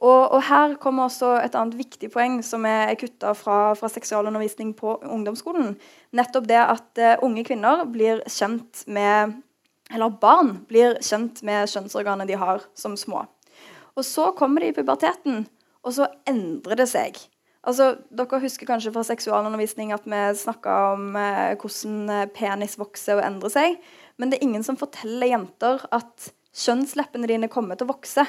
B: Og, og her kommer også et annet viktig poeng som er kutta fra, fra seksualundervisning på ungdomsskolen. Nettopp det at eh, unge kvinner blir kjent med Eller barn blir kjent med kjønnsorganet de har som små. Og så kommer de i puberteten, og så endrer det seg. Altså, dere husker kanskje fra seksualundervisning at vi snakka om eh, hvordan eh, penis vokser og endrer seg. Men det er ingen som forteller jenter at kjønnsleppene dine kommer til å vokse.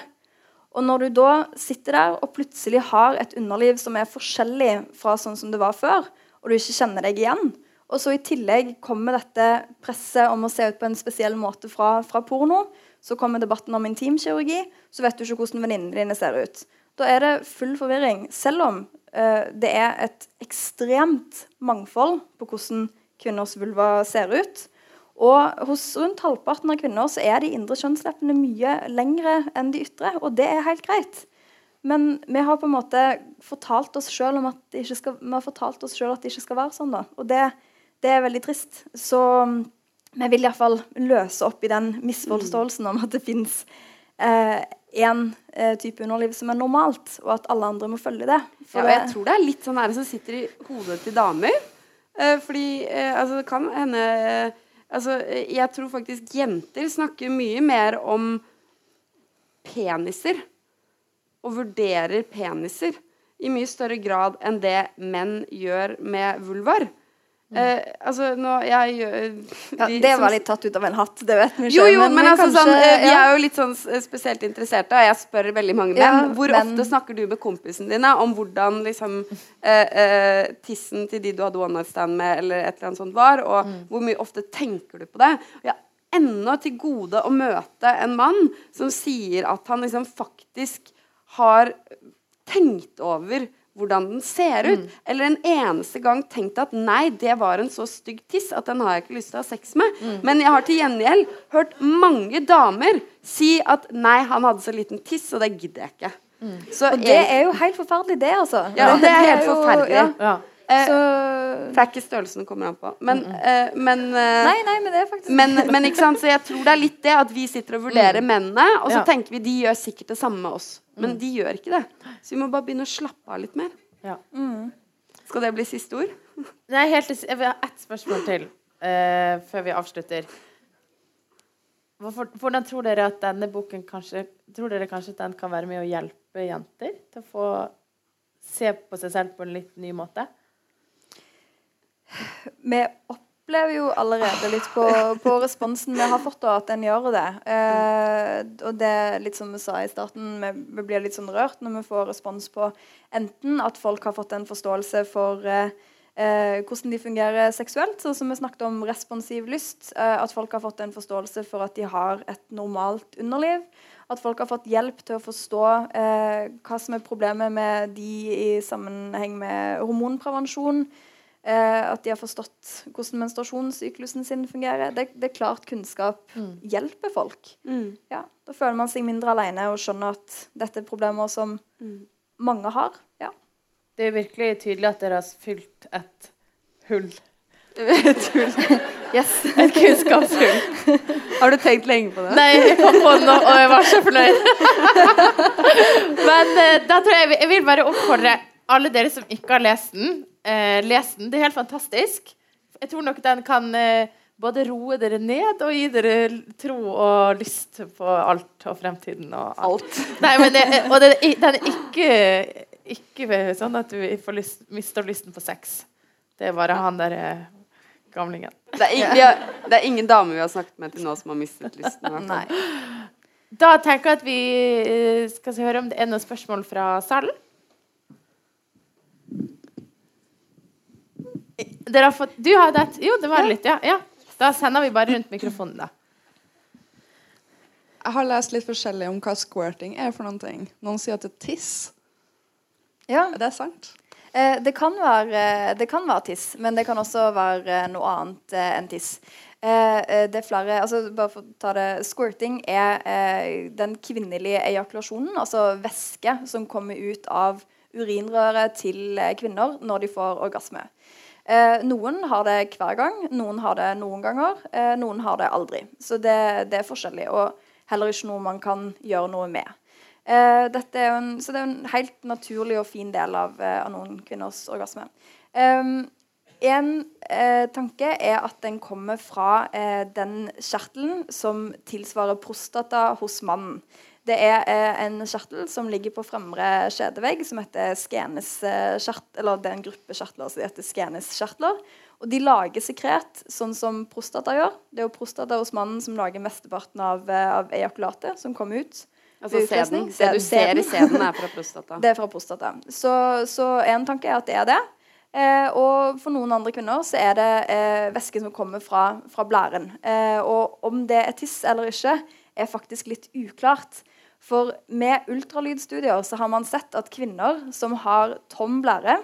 B: Og når du da sitter der og plutselig har et underliv som er forskjellig fra sånn som det var før, og du ikke kjenner deg igjen, og så i tillegg kommer dette presset om å se ut på en spesiell måte fra, fra porno, så kommer debatten om intimkirurgi, så vet du ikke hvordan venninnene dine ser ut. Da er det full forvirring, selv om eh, det er et ekstremt mangfold på hvordan kvinners vulva ser ut. Og hos rundt halvparten av kvinner så er de indre kjønnsleppene mye lengre enn de ytre, og det er helt greit. Men vi har på en måte fortalt oss sjøl at selv at det ikke skal være sånn. da. Og det, det er veldig trist. Så mm, vi vil iallfall løse opp i den misforståelsen om at det fins én eh, type underliv som er normalt, og at alle andre må følge det.
C: Ja, og jeg tror det er litt sånn her som sitter i hodet til damer. Eh, fordi eh, altså, det kan hende eh, Altså, jeg tror faktisk jenter snakker mye mer om peniser. Og vurderer peniser i mye større grad enn det menn gjør med vulvar. Eh, altså, nå Jeg gjør
B: ja, det var litt tatt ut av en hatt, det vet vi
C: jo, jo, men, altså
B: kanskje-
C: sånn, eh, Vi er jo litt sånn spesielt interesserte, og jeg spør veldig mange menn.
B: Ja,
C: hvor
B: men-
C: ofte snakker du med kompisene dine om hvordan liksom eh, eh, tissen til de du hadde one night stand med, eller et eller annet sånt var, og
B: Mm.
C: hvor mye ofte tenker du på det? Ja, ennå til gode å møte en mann som sier at han liksom faktisk har tenkt over hvordan den ser ut. Eller en eneste gang tenkt at nei, det var en så stygg tiss at den har jeg ikke lyst til å ha sex med. Men jeg har til gjengjeld hørt mange damer si at nei, han hadde så liten tiss, og det gidder jeg ikke. Så
B: Og det er jo helt forferdelig, det, altså.
C: Ja, det er helt forferdelig.
B: Ja.
C: Eh,
B: Så
C: Det er ikke størrelsen det kommer an på. Men, eh, men eh,
B: Nei, nei, men det er faktisk
C: men, men ikke sant, så jeg tror det er litt det at vi sitter og vurderer mennene, og så
A: Ja.
C: tenker vi de gjør sikkert det samme med oss. Men de gjør ikke det. Så vi må bare begynne å slappe av litt mer.
A: Ja.
C: Skal det bli siste ord?
A: Nei, helt jeg vil ha ett spørsmål til uh, før vi avslutter. Hvorfor, hvordan tror dere at denne boken kanskje Tror dere kanskje at den kan være med å hjelpe jenter til å få se på seg selv på en litt ny måte?
B: Vi opplever jo allerede litt på, på responsen vi har fått, at den gjør det. Eh, og det er litt som vi sa i starten, vi, vi blir litt sånn rørt når vi får respons på enten at folk har fått en forståelse for eh, eh, hvordan de fungerer seksuelt, sånn som vi snakket om responsiv lyst. Eh, at folk har fått en forståelse for at de har et normalt underliv. At folk har fått hjelp til å forstå eh, hva som er problemet med de i sammenheng med hormonprevensjon. Eh, at de har forstått hvordan menstruasjonssyklusen sin fungerer. Det, det er klart kunnskap hjelper folk. Ja, da føler man seg mindre alene og skjønner at dette er problemer som mange har. Ja.
A: Det er virkelig tydelig at dere har fylt et hull.
B: Yes.
A: Et kunnskapshull.
C: Har du tenkt lenge på det?
A: Nei, jeg kom på det nå, og jeg var så fornøyd. Men eh, da tror jeg jeg vil bare oppfordre alle dere som ikke har lest den, eh, les den. Det er helt fantastisk. Jeg tror nok den kan eh, både roe dere ned og gi dere tro og lyst på alt og fremtiden og alt. Nei, men det, og den, den er ikke, ikke sånn at du får lyst, mister lysten på sex. Det er bare han der eh, gamlingen.
C: Det er, ingen, har, det er ingen dame vi har snakket med til nå som har mistet lysten.
A: Da tenker jeg at vi eh, skal høre om det er noen spørsmål fra salen. Dere har fått Du hadde et Jo, det var litt, ja. ja. Da sender vi bare rundt mikrofonen, da.
D: Jeg har lest litt forskjellig om hva squirting er for noen ting. Noen sier at det er tiss.
B: Ja.
D: Er det sant?
B: Eh, det, kan være, det kan være tiss, men det kan også være noe annet eh, enn tiss. Eh, eh, det er flere, altså bare for å ta det, Squirting er eh, den kvinnelige ejakulasjonen, altså væske som kommer ut av urinrøret til eh, kvinner når de får orgasme. Eh, noen har det hver gang, noen har det noen ganger, eh, noen har det aldri. Så det, det er forskjellig, og heller ikke noe man kan gjøre noe med. Eh, en, så det er en helt naturlig og fin del av, eh, av noen kvinners orgasme. En eh, tanke er at den kommer fra eh, den kjertelen som tilsvarer prostata hos mannen. Det er eh, en kjertel som ligger på fremre skjedevegg, som heter skeneskjert, eller det er en gruppe kjertler som heter skeneskjertler. Og de lager sekret, sånn som prostata gjør. Det er jo prostata hos mannen som lager mesteparten av, eh, av ejakulatet som kommer ut.
C: Altså
B: seden
C: sæden. Det du ser i
B: seden
C: sæden, er fra prostata.
B: Det er fra prostata. Så, så en tanke er at det er det. Eh, og for noen andre kvinner så er det eh, væske som kommer fra, fra blæren. Eh, og om det er tiss eller ikke, er faktisk litt uklart. For med ultralydstudier så har man sett at kvinner som har tom blære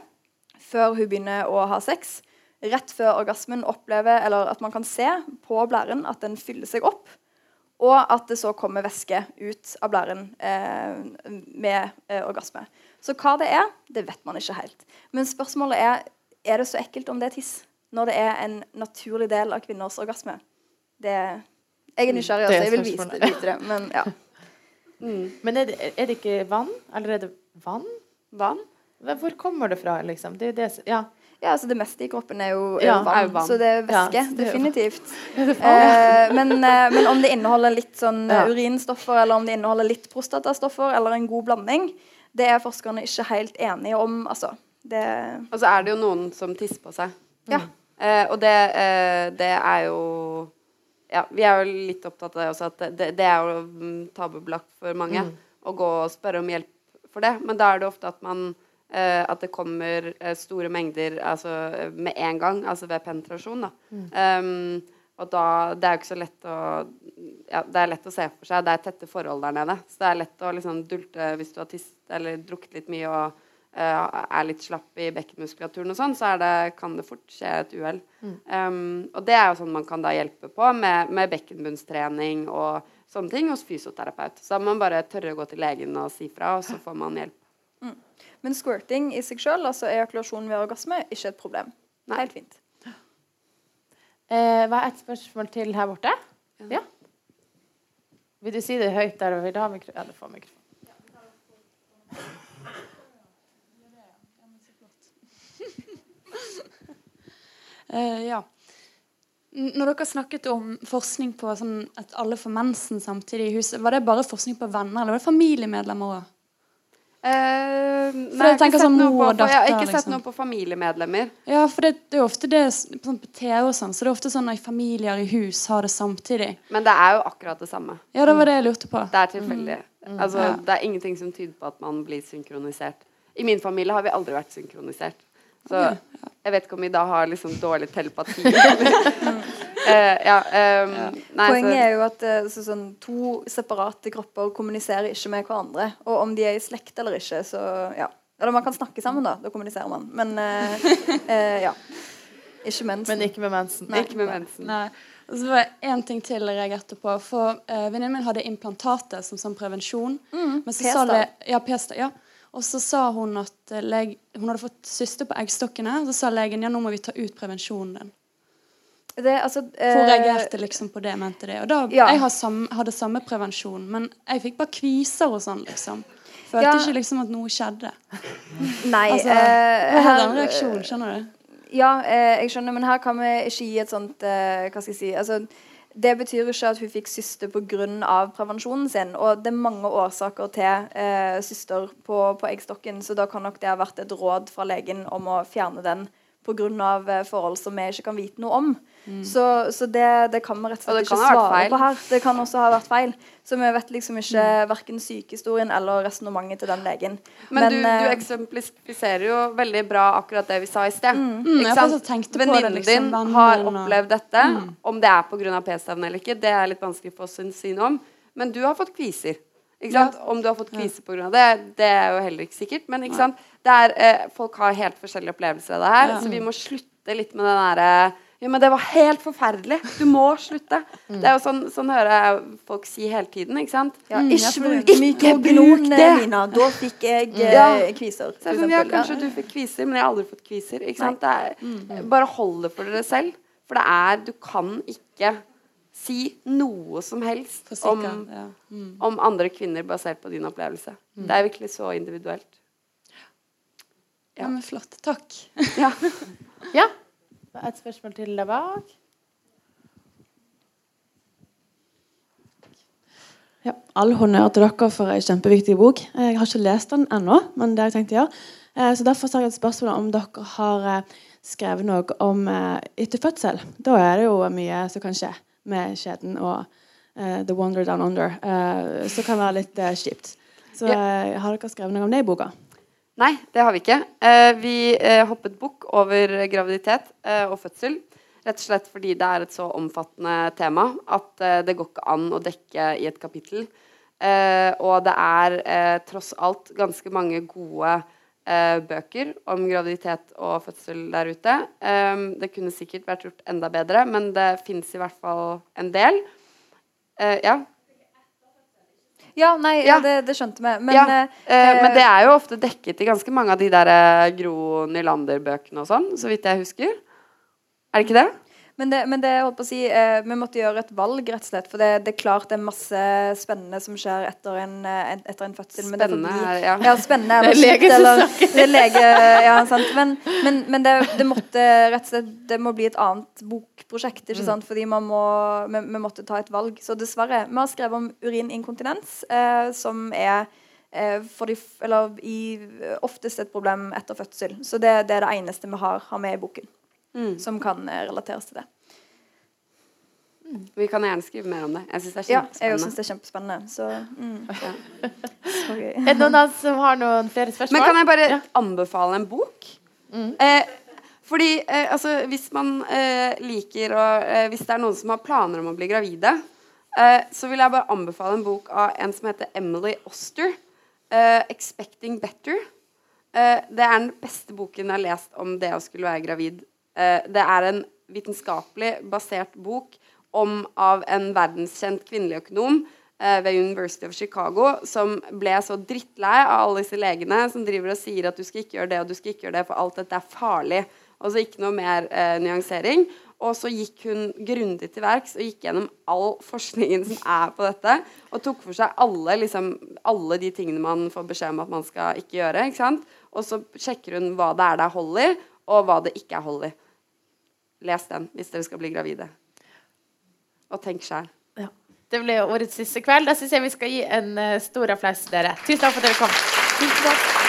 B: før hun begynner å ha sex, rett før orgasmen opplever, eller at man kan se på blæren at den fyller seg opp, og at det så kommer væske ut av blæren eh, med eh, orgasme. Så hva det er, det vet man ikke helt. Men spørsmålet er er det så ekkelt om det er tiss, når det er en naturlig del av kvinners orgasme. Det, jeg er nysgjerrig,
A: er
B: altså. Jeg vil vise, vite det. Men ja.
A: Men er det, er det ikke vann? Eller er det vann?
C: Vann?
A: Hvor kommer det fra, liksom? Det det Ja.
B: ja, altså det meste i kroppen er jo, er
A: Ja,
B: jo vann,
C: er vann.
B: så det er væske.
A: Ja, er
B: definitivt. Eh, men, eh, men om det inneholder litt sånn
A: Ja.
B: eh, urinstoffer, eller om det inneholder litt prostatastoffer, eller en god blanding, det er forskerne ikke helt enige om, altså. Det
C: Og så er det jo noen som tisser på seg.
B: Ja.
C: Eh, og det, eh, det er jo Ja, vi er jo litt opptatt av det også, at det, det er jo mm, tabubelagt for mange å gå og spørre om hjelp for det. Men da er det ofte at man eh, At det kommer eh, store mengder altså, med en gang, altså ved penetrasjon, da. Um, og da Det er jo ikke så lett å ja, Det er lett å se for seg. Det er tette forhold der nede. Så det er lett å liksom dulte hvis du har tist eller drukket litt mye og er litt slapp i bekkenmuskulaturen og sånn, så er det, kan det fort skje et uhell. Um, og det er jo sånn man kan da hjelpe på med, med bekkenbunnstrening og sånne ting hos fysioterapeut. Så da må man bare tørre å gå til legen og si fra, og så får man hjelp.
B: Men squirting i seg sjøl, altså ejakulasjon ved orgasme, ikke et problem.
C: Nei.
B: Helt fint.
A: Eh, hva er et spørsmål til her borte? Ja. Vil du si det høyt der? Vil du ha mikro... Ja, du får mikrofon.
E: Eh, ja. Når dere snakket om forskning på sånn at alle får mensen samtidig i huset, var det bare forskning på venner, eller var det familiemedlemmer òg?
C: Uh, nei,
E: jeg
C: har
E: sånn
C: på-
E: og
C: Jeg har ikke sett
E: liksom.
C: noe på familiemedlemmer.
E: Ja, for det, det er jo ofte det sånn på TV og sånn, så det er ofte sånn at familier i hus har det samtidig.
C: Men det er jo akkurat det samme.
E: Ja, det var det jeg lurte på.
C: Det er tilfeldig. Altså,
E: Ja.
C: Det er ingenting som tyder på at man blir synkronisert. I min familie har vi aldri vært synkronisert. Så jeg vet ikke om vi da har liksom dårlig telepati. eller- Eh, ja, ehm, nei,
B: Poenget
C: så,
B: er jo at eh, så, sånn, to separate kropper kommuniserer ikke med hverandre. Og om de er i slekt eller ikke, så ja. Eller man kan snakke sammen, da. Da kommuniserer man. Men uh, uh, ja. Ikke mensen.
A: Men ikke med mensen.
B: Nei.
C: ikke med mensen.
E: Nei. Og så var det én ting til jeg reagerte på. For uh, venninnen min hadde implantater som sånn prevensjon.
B: Mm,
E: Men så sa
B: p-stav.
E: Ja, p-stav. Ja. Og så sa hun at lege, hun hadde fått syster på eggstokkene. Og så sa legen ja, nå må vi ta ut prevensjonen din.
B: Det, altså,
E: For hun
B: eh,
E: reagerte liksom på det, mente det. Og da,
B: ja.
E: Jeg har sam, hadde samme prevensjon, men jeg fikk bare kviser og sånn, liksom. Følte
B: Ja.
E: ikke liksom at noe skjedde.
B: Nei.
E: Altså,
B: eh,
E: Jeg hadde en reaksjon, skjønner du?
B: Ja, eh, jeg skjønner, men her kan vi ikke gi et sånt eh, Hva skal jeg si altså, Det betyr ikke at hun fikk syster pga. prevensjonen sin. Og det er mange årsaker til eh, syster på, på eggstokken, så da kan nok det ha vært et råd fra legen om å fjerne den pga. Eh, forhold som vi ikke kan vite noe om. Så, så det, det, kan vi rett og slett
C: og
B: ikke svare på her. Det kan også ha vært feil. Så vi vet liksom ikke verken sykehistorien eller resonnementet til den legen.
C: Men, du, du
B: eh,
C: eksemplifiserer jo veldig bra akkurat det vi sa i sted.
E: Mm, det,
C: Venninnen
E: liksom,
C: din har opplevd dette. Om det er pga. p-staven eller ikke, det er litt vanskelig for oss å si noe om. Men du har fått kviser. Ikke sant? Om du har fått kvise pga. det, det er jo heller ikke sikkert. Men ikke sant? Det er, eh, folk har helt forskjellige opplevelser av det her,
E: Ja.
C: så vi må slutte litt med den derre ja, men det var helt forferdelig. Du må slutte. Det er jo sånn, sånn hører jeg folk si hele tiden, ikke sant?
B: ja,
E: Mm,
B: ikke bruk
C: Ikke bruk det!
B: Mina. Da fikk jeg mm.
C: Ja.
B: kviser.
C: Er sånn, ja, kanskje du fikk kviser, men jeg har aldri fått kviser. Ikke sant? Det er, bare hold det for dere selv. For det er Du kan ikke si noe som helst om,
E: ja. Mm.
C: om andre kvinner basert på din opplevelse. Det er virkelig så individuelt.
E: ja, men flott. Takk.
C: Ja.
A: Ja. Et spørsmål til der bak.
F: Ja, all honnør til dere for en kjempeviktig bok. Jeg har ikke lest den ennå, men det har jeg tenkt å gjøre. Eh, Så Derfor har jeg et spørsmål om dere har eh, skrevet noe om eh, etter fødsel. Da er det jo mye som kan skje med skjeden og uh, The Wonder Down Under, uh, som kan være litt uh, kjipt. Så eh, har dere skrevet noe om det i boka?
C: Nei, det har vi ikke. Eh, vi eh, hoppet bukk over graviditet eh, og fødsel. Rett og slett fordi det er et så omfattende tema at eh, det går ikke an å dekke i et kapittel. Eh, og det er eh, tross alt ganske mange gode eh, bøker om graviditet og fødsel der ute. Eh, det kunne sikkert vært gjort enda bedre, men det fins i hvert fall en del. Eh, ja.
B: Ja, nei,
C: Ja.
B: det, det skjønte vi. Men
C: ja,
B: eh,
C: eh, men det er jo ofte dekket i ganske mange av de der eh, Gro Nylander-bøkene og sånn, så vidt jeg husker. Er det ikke det?
B: Men det, men det holdt på å si, eh, vi måtte gjøre et valg, rett og slett. For det, det er klart det er masse spennende som skjer etter en, eh, en- etter en fødsel. men det
C: Spennende,
B: bli-
C: ja.
B: Ja, spennende eller
A: er som
B: eller det er lege, ja, sant. Men, men, men det, det måtte rett og slett Det må bli et annet bokprosjekt, ikke sant. Fordi man må, vi, vi måtte ta et valg. Så dessverre. Vi har skrevet om urininkontinens, eh, som er eh, for de, eller i, oftest et problem etter fødsel. Så det, det er det eneste vi har, har med i boken
C: Mm.
B: som kan eh, relateres til det.
C: Vi kan gjerne skrive mer om det. Jeg syns det er
B: Ja, jeg
C: kjempespennende.
B: syns det er kjempespennende. Så, mm. så.
A: Er det noen av oss som har noen flere spørsmål?
C: Men kan jeg bare
A: Ja.
C: anbefale en bok? Eh, fordi eh, altså, hvis man eh, liker å eh, Hvis det er noen som har planer om å bli gravide, eh, så vil jeg bare anbefale en bok av en som heter Emily Oster. eh, 'Expecting Better'. Eh, det er den beste boken jeg har lest om det å skulle være gravid. Eh, det er en vitenskapelig basert bok om av en verdenskjent kvinnelig økonom eh, ved University of Chicago som ble så drittlei av alle disse legene som driver og sier at du skal ikke gjøre det og du skal ikke gjøre det, for alt dette er farlig. Og så ikke noe mer eh, nyansering. Og så gikk hun grundig til verks og gikk gjennom all forskningen som er på dette, og tok for seg alle, liksom, alle de tingene man får beskjed om at man skal ikke gjøre. ikke? Og så sjekker hun hva det er det er hold i, og hva det ikke er hold i. Les den hvis dere skal bli gravide. Og tenk sjæl.
A: Ja. Det ble årets siste kveld. Da syns jeg vi skal gi en eh, stor applaus til dere. Tusen takk for at dere kom.
B: Tusen takk.